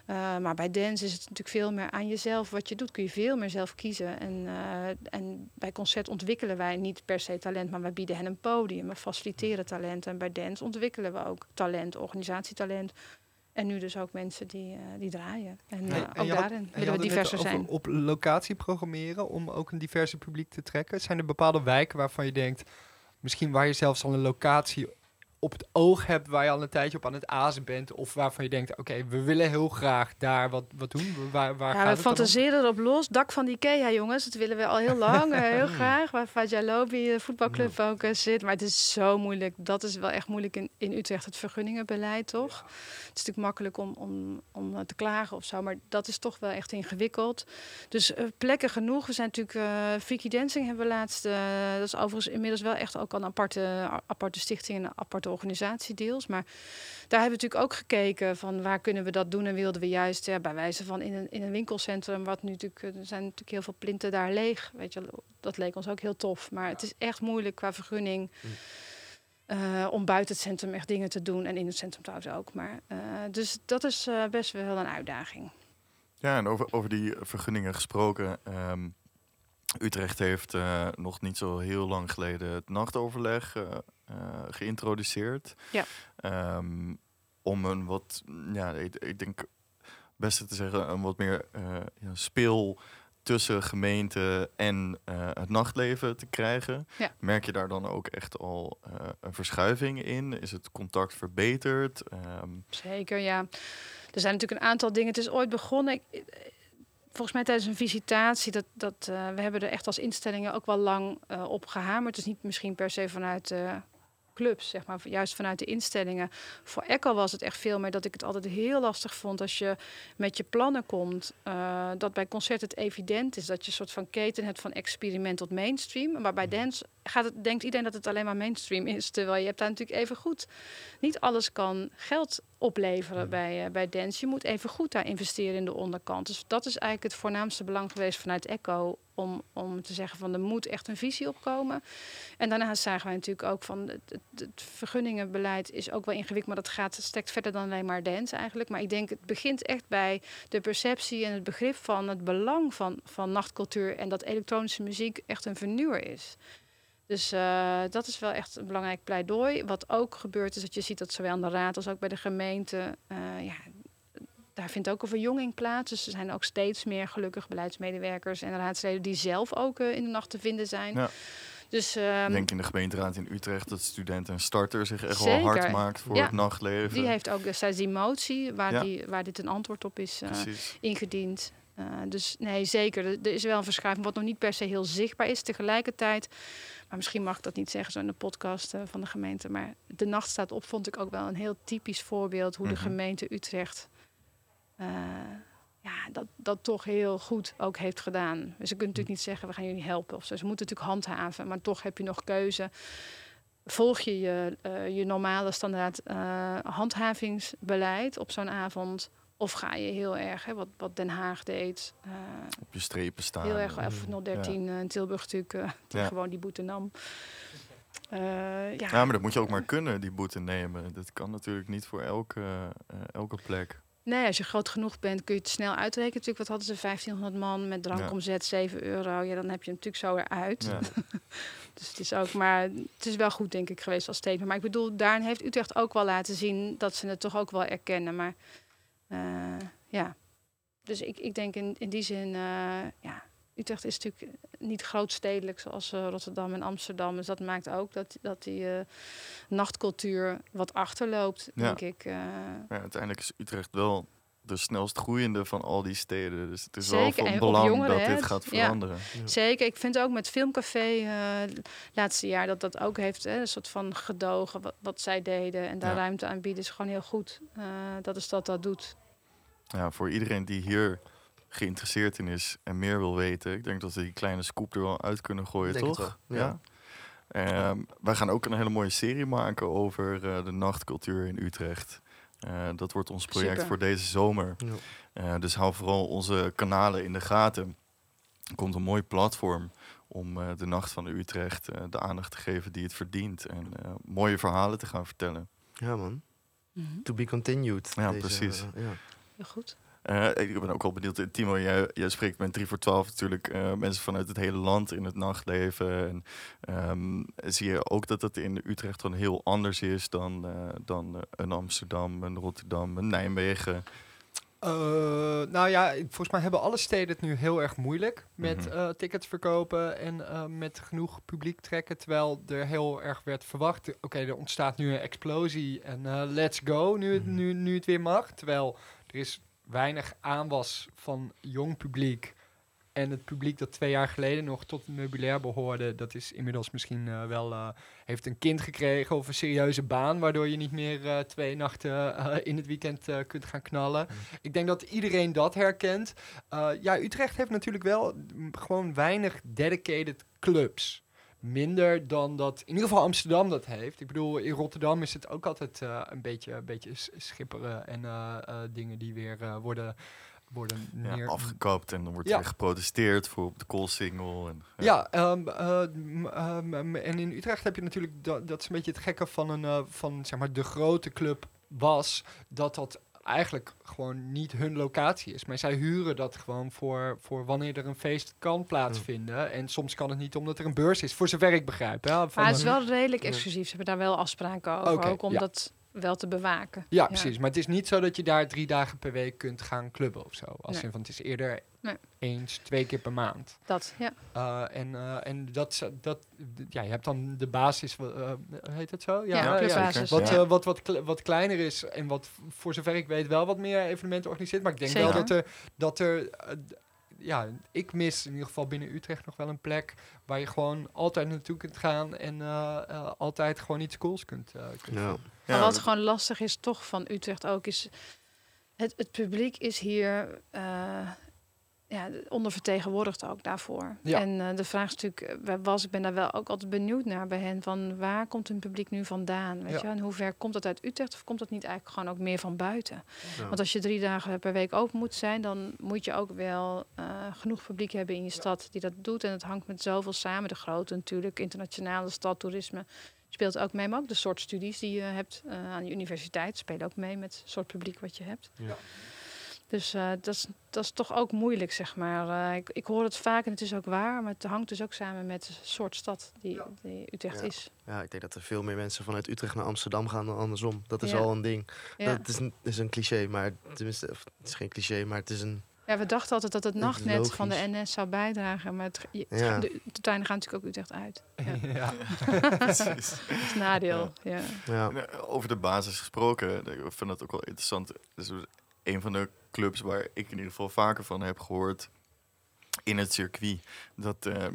Eh, maar bij dance is het natuurlijk veel meer aan jezelf wat je doet. Kun je veel meer zelf kiezen. En, eh, en bij concert ontwikkelen wij niet per se talent, maar wij bieden hen een podium. We faciliteren talent. En bij dance ontwikkelen we ook talent, organisatietalent. En nu dus ook mensen die, eh, die draaien. En Nee, en ook had- daarin willen we diverser zijn. Op locatie programmeren om ook een diverse publiek te trekken. Zijn er bepaalde wijken waarvan je denkt, misschien waar je zelfs al een locatie op het oog hebt, waar je al een tijdje op aan het azen bent, of waarvan je denkt, oké, we willen heel graag daar wat, wat doen. Waar, waar Ja, gaat we het fantaseren erop los. Dak van de Ikea, jongens. Dat willen we al heel lang, eh, heel [LAUGHS] graag. Waar Faja Lobi, de voetbalclub, ook eh, zit. Maar het is zo moeilijk. Dat is wel echt moeilijk in, in Utrecht, het vergunningenbeleid, toch? Het is natuurlijk makkelijk om, om, om eh, te klagen of zo. Maar dat is toch wel echt ingewikkeld. Dus eh, plekken genoeg. We zijn natuurlijk... eh Freaky Dancing hebben we laatst... eh, dat is overigens inmiddels wel echt ook al een aparte, aparte stichting... en een aparte organisatie deels. Maar daar hebben we natuurlijk ook gekeken van waar kunnen we dat doen. En wilden we juist ja, bij wijze van in een, in een winkelcentrum, wat nu natuurlijk, eh, er zijn natuurlijk heel veel plinten daar leeg. Weet je, dat leek ons ook heel tof. Maar het is echt moeilijk qua vergunning. eh, om buiten het centrum echt dingen te doen. En in het centrum trouwens ook. Maar, eh, dus dat is best wel een uitdaging. Ja, en over, over die vergunningen gesproken. ehm, Utrecht heeft eh, nog niet zo heel lang geleden het nachtoverleg eh, eh, geïntroduceerd. Ja. Ehm, om een wat, ja, ik, ik denk best te zeggen, een wat meer ja, speel tussen gemeente en het nachtleven te krijgen. Ja. Merk je daar dan ook echt al een verschuiving in? Is het contact verbeterd? Ehm, Zeker, ja. Er zijn natuurlijk een aantal dingen. Het is ooit begonnen. ik- volgens mij tijdens een visitatie. Dat, dat, eh, we hebben er echt als instellingen ook wel lang eh, op gehamerd. Dus niet misschien per se vanuit de clubs, zeg maar. Juist vanuit de instellingen. Voor Echo was het echt veel meer dat ik het altijd heel lastig vond... als je met je plannen komt. eh, dat bij concert het evident is dat je een soort van keten hebt van experiment tot mainstream. Maar bij dance gaat het, denkt iedereen dat het alleen maar mainstream is. Terwijl je hebt daar natuurlijk even goed. Niet alles kan geld opleveren bij, uh, bij dance. Je moet even goed daar investeren in de onderkant. Dus dat is eigenlijk het voornaamste belang geweest vanuit Echo. Om, om te zeggen van er moet echt een visie opkomen. En daarnaast zagen wij natuurlijk ook van het, het, het vergunningenbeleid is ook wel ingewikkeld. Maar dat gaat stekt verder dan alleen maar dance eigenlijk. Maar ik denk het begint echt bij de perceptie en het begrip van het belang van, van nachtcultuur. En dat elektronische muziek echt een vernieuwer is. Dus uh, dat is wel echt een belangrijk pleidooi. Wat ook gebeurt is dat je ziet dat zowel aan de raad als ook bij de gemeente... Uh, ja, daar vindt ook een verjonging plaats. Dus er zijn ook steeds meer gelukkig beleidsmedewerkers en raadsleden... die zelf ook uh, in de nacht te vinden zijn. Ja. Dus, Ik um, denk in de gemeenteraad in Utrecht dat studenten en starter zich echt Zeker. wel hard maakt voor Ja. het nachtleven. die heeft ook destijds die motie waar, Ja. die, waar dit een antwoord op is uh, ingediend. Uh, dus nee, zeker. Er, er is wel een verschuiving wat nog niet per se heel zichtbaar is. Tegelijkertijd, maar misschien mag ik dat niet zeggen zo in de podcast uh, van de gemeente. Maar de nacht staat op, vond ik ook wel een heel typisch voorbeeld hoe Mhm. de gemeente Utrecht uh, ja, dat, dat toch heel goed ook heeft gedaan. Dus ze kunnen natuurlijk niet zeggen, we gaan jullie helpen of zo. Ze moeten natuurlijk handhaven, maar toch heb je nog keuze. Volg je je, je normale standaard handhavingsbeleid op zo'n avond? Of ga je heel erg, hè, wat, wat Den Haag deed. Uh, Op je strepen staan. heel erg, of 013 ja. in Tilburg natuurlijk, uh, die Ja. gewoon die boete nam. Uh, ja. Ja, maar dat moet je ook maar kunnen, die boete nemen. Dat kan natuurlijk niet voor elke, uh, elke plek. Nee, als je groot genoeg bent kun je het snel uitrekenen. Natuurlijk, wat hadden ze, 1500 man met drankomzet, 7 euro. Ja, dan heb je hem natuurlijk zo eruit. Ja. [LAUGHS] dus het is ook, maar het is wel goed denk ik geweest als statement. Maar ik bedoel, daarin heeft Utrecht ook wel laten zien dat ze het toch ook wel erkennen. Maar ja, dus ik, ik denk in, in die zin, uh, ja, Utrecht is natuurlijk niet grootstedelijk zoals uh, Rotterdam en Amsterdam. Dus dat maakt ook dat, dat die uh, nachtcultuur wat achterloopt, Ja. denk ik. Uh, Ja, uiteindelijk is Utrecht wel de snelst groeiende van al die steden. Dus het is Zeker, wel van en belang jongeren, dat hè. dit gaat Ja. veranderen. Zeker, ik vind ook met Filmcafé laatste jaar dat dat ook heeft. Hè, een soort van gedogen wat, wat zij deden. En daar Ja. ruimte aan bieden is gewoon heel goed. Dat is dat dat doet. Ja, voor iedereen die hier geïnteresseerd in is en meer wil weten, ik denk dat we die kleine scoop er wel uit kunnen gooien, Denk het toch? wel, ja. Ehm, wij gaan ook een hele mooie serie maken over uh, de nachtcultuur in Utrecht. Uh, dat wordt ons project Super. voor deze zomer. Ja. Uh, dus hou vooral onze kanalen in de gaten. Er komt een mooi platform om uh, de Nacht van Utrecht uh, de aandacht te geven die het verdient. En uh, mooie verhalen te gaan vertellen. Ja, man. Mm -hmm. To be continued. Ja, deze, precies. uh, ja. Heel goed. Uh, ik ben ook wel benieuwd, Timo, jij, jij spreekt met 3 voor 12 natuurlijk uh, mensen vanuit het hele land in het nachtleven. En, um, zie je ook dat het in Utrecht gewoon heel anders is dan, uh, dan een Amsterdam, een Rotterdam, een Nijmegen? Uh, nou ja, volgens mij hebben alle steden het nu heel erg moeilijk met Mhm. uh, tickets verkopen en uh, met genoeg publiek trekken. Terwijl er heel erg werd verwacht, oké, okay, er ontstaat nu een explosie en uh, let's go, nu het, nu, nu het weer mag. Terwijl er is weinig aanwas van jong publiek. En het publiek dat twee jaar geleden nog tot het meubilair behoorde, dat is inmiddels misschien uh, wel, uh, heeft een kind gekregen of een serieuze baan, waardoor je niet meer uh, twee nachten in het weekend kunt gaan knallen. Mm. Ik denk dat iedereen dat herkent. Ja, Utrecht heeft natuurlijk wel gewoon weinig dedicated clubs. Minder dan dat in ieder geval Amsterdam dat heeft. Ik bedoel, in Rotterdam is het ook altijd uh, een beetje, een beetje schipperen en uh, uh, dingen die weer worden, worden neer... Ja, afgekapt en dan wordt Ja. weer geprotesteerd voor op de koolsingel. En, Ja, um, um, en in Utrecht heb je natuurlijk, dat, dat is een beetje het gekke van, een, van zeg maar, de grote club was, dat dat eigenlijk gewoon niet hun locatie is. Maar zij huren dat gewoon voor, voor wanneer er een feest kan plaatsvinden. Ja. En soms kan het niet omdat er een beurs is, voor zover ik begrijp. Ja, maar het is wel redelijk exclusief. Ze hebben daar wel afspraken over, okay, ook om ja. Wel te bewaken. Ja, ja, precies. Maar het is niet zo dat je daar drie dagen per week kunt gaan clubben of zo. Als nee. in, want het is eerder nee. eens, twee keer per maand. Dat, ja. Uh, en uh, en dat, dat, ja, je hebt dan de basis, uh, heet het zo? Ja, ja, ja. Wat, wat, wat, kle wat kleiner is en wat voor zover ik weet wel wat meer evenementen organiseert. Maar ik denk Zeker. wel dat er, dat er ja, ik mis in ieder geval binnen Utrecht nog wel een plek waar je gewoon altijd naartoe kunt gaan en uh, uh, altijd gewoon iets cools kunt, uh, kunt ja. Maar wat gewoon lastig is toch van Utrecht ook is... Het, het publiek is hier... ja, ondervertegenwoordigd ook daarvoor. Ja. En eh, de vraag is natuurlijk, eh, was, ik ben daar wel ook altijd benieuwd naar bij hen, van waar komt hun publiek nu vandaan? Weet Ja. je? En hoe ver komt dat uit Utrecht of komt dat niet eigenlijk gewoon ook meer van buiten? Ja. Want als je drie dagen per week open moet zijn, dan moet je ook wel eh, genoeg publiek hebben in je stad die dat doet. En het hangt met zoveel samen. De grote natuurlijk, internationale stad, toerisme speelt ook mee. Maar ook de soort studies die je hebt aan je universiteit spelen ook mee met het soort publiek wat je hebt. Ja. Dus eh, dat, is, dat is toch ook moeilijk, zeg maar. Eh, ik, ik hoor het vaak en het is ook waar, maar het hangt dus ook samen met de soort stad die, die Utrecht Ja. is. Ja, ik denk dat er veel meer mensen vanuit Utrecht naar Amsterdam gaan dan andersom. Dat is Ja. al een ding. Ja. Dat is een, is een cliché, maar tenminste, of, het is geen cliché, maar het is een. ja, we dachten altijd dat het nachtnet van de. NS zou bijdragen, maar het, je- het Ja. gaan- de, de treinen gaan natuurlijk ook Utrecht uit. Ja. [LAUGHS] ja. Precies. [LAUGHS] Dat is nadeel. Ja. Ja, eh, Over de basis gesproken, ik vind het ook wel interessant. Dus een van de clubs waar ik in ieder geval vaker van heb gehoord in het circuit. Dat eh,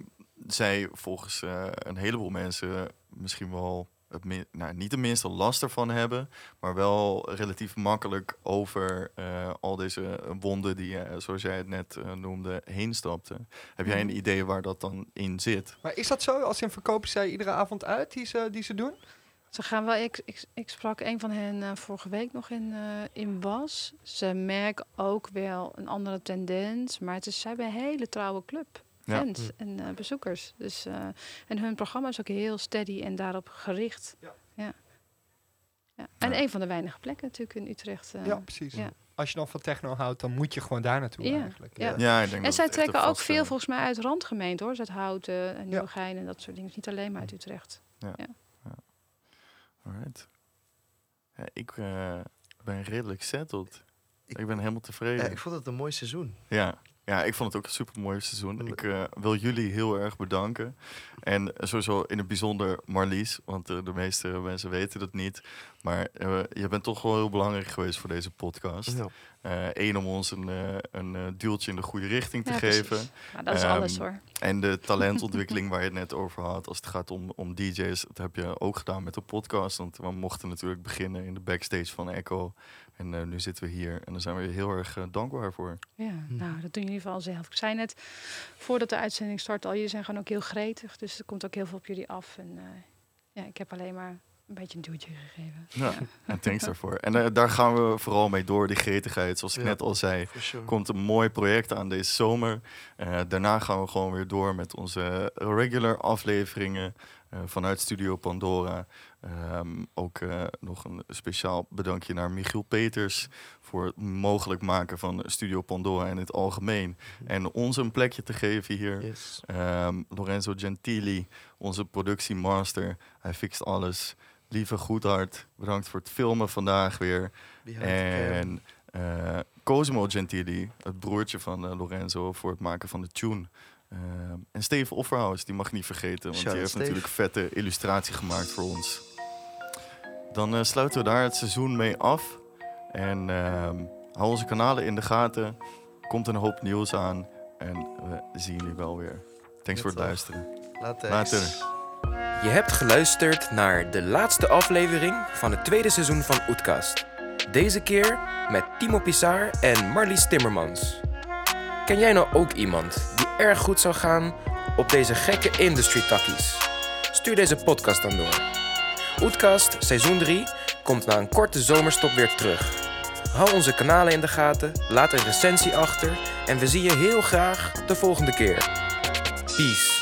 zij volgens eh, een heleboel mensen misschien wel het min- nou, niet de minste last ervan hebben, maar wel relatief makkelijk over eh, al deze wonden die, eh, zoals jij het net noemde, heen stapte. Heb jij een idee waar dat dan in zit? Maar is dat zo? Als in verkopen zij iedere avond uit die ze, die ze doen? Ze gaan wel, ik, ik, ik sprak een van hen eh, vorige week nog in, eh, in Was. Ze merken ook wel een andere tendens, maar het is, ze hebben een hele trouwe club. Ja. Fans Hm. en eh, bezoekers. Dus, eh, en hun programma is ook heel steady en daarop gericht. Ja. ja. Ja. En Ja. een van de weinige plekken natuurlijk in Utrecht. eh. ja, precies. ja. Als je dan van techno houdt, dan moet je gewoon daar naartoe Ja. eigenlijk. Ja. Ja, ik denk En dat zij trekken ook veel volgens mij uit randgemeenten hoor. Zuidhouten en Nieuwegein en dat soort dingen. Niet alleen maar uit Utrecht. Alright. Ja, ik eh, ben redelijk settled. Ik, Ik- ben helemaal tevreden. ja, ik vond het een mooi seizoen. Ja. Ja, ik vond het ook een super mooi seizoen. Ik eh, wil jullie heel erg bedanken. En sowieso in het bijzonder Marlies, want eh, de meeste mensen weten het niet. Maar eh, je bent toch wel heel belangrijk geweest voor deze podcast. Ja. Eén, om ons een, eh, een duwtje in de goede richting te Ja, geven. precies. Maar dat is Ehm, alles hoor. En de [LAUGHS] talentontwikkeling waar je het net over had, als het gaat om, om DJ's, dat heb je ook gedaan met de podcast. Want we mochten natuurlijk beginnen in de backstage van Echo. En eh, nu zitten we hier en daar zijn we heel erg eh, dankbaar voor. Ja, Hm. nou, dat doen jullie vooral zelf. Ik zei net, voordat de uitzending start al, jullie zijn gewoon ook heel gretig. Dus er komt ook heel veel op jullie af. En eh, ja, ik heb alleen maar een beetje een duwtje gegeven. Ja, en thanks daarvoor. En daar gaan we vooral mee door, die gretigheid. Zoals ik Ja. net al zei, sure. komt een mooi project aan deze zomer. Eh, daarna gaan we gewoon weer door met onze regular afleveringen vanuit Studio Pandora. Ehm, ook eh, nog een speciaal bedankje naar Michiel Peters voor het mogelijk maken van Studio Pandora in het algemeen. En ons een plekje te geven hier. Yes. Ehm, Lorenzo Gentili, onze productiemaster. Hij fixt alles. Lieve Goedhart, bedankt voor het filmen vandaag weer. En eh, Cosimo Gentili, het broertje van eh, Lorenzo, voor het maken van de tune. Ehm, en Steve Offerhaus, die mag niet vergeten, want Shout-out die heeft Steve. natuurlijk vette illustratie gemaakt voor ons. Dan eh, sluiten we daar het seizoen mee af. En ehm, hou onze kanalen in de gaten. Komt een hoop nieuws aan. En we zien jullie wel weer. Thanks voor het luisteren. Later. Later. Je hebt geluisterd naar de laatste aflevering van het tweede seizoen van Oetkast. Deze keer met Timo Pissar en Marlies Timmermans. Ken jij nou ook iemand die erg goed zou gaan op deze gekke industry takkies? Stuur deze podcast dan door. Oetkast seizoen 3 komt na een korte zomerstop weer terug. Hou onze kanalen in de gaten, laat een recensie achter en we zien je heel graag de volgende keer. Peace.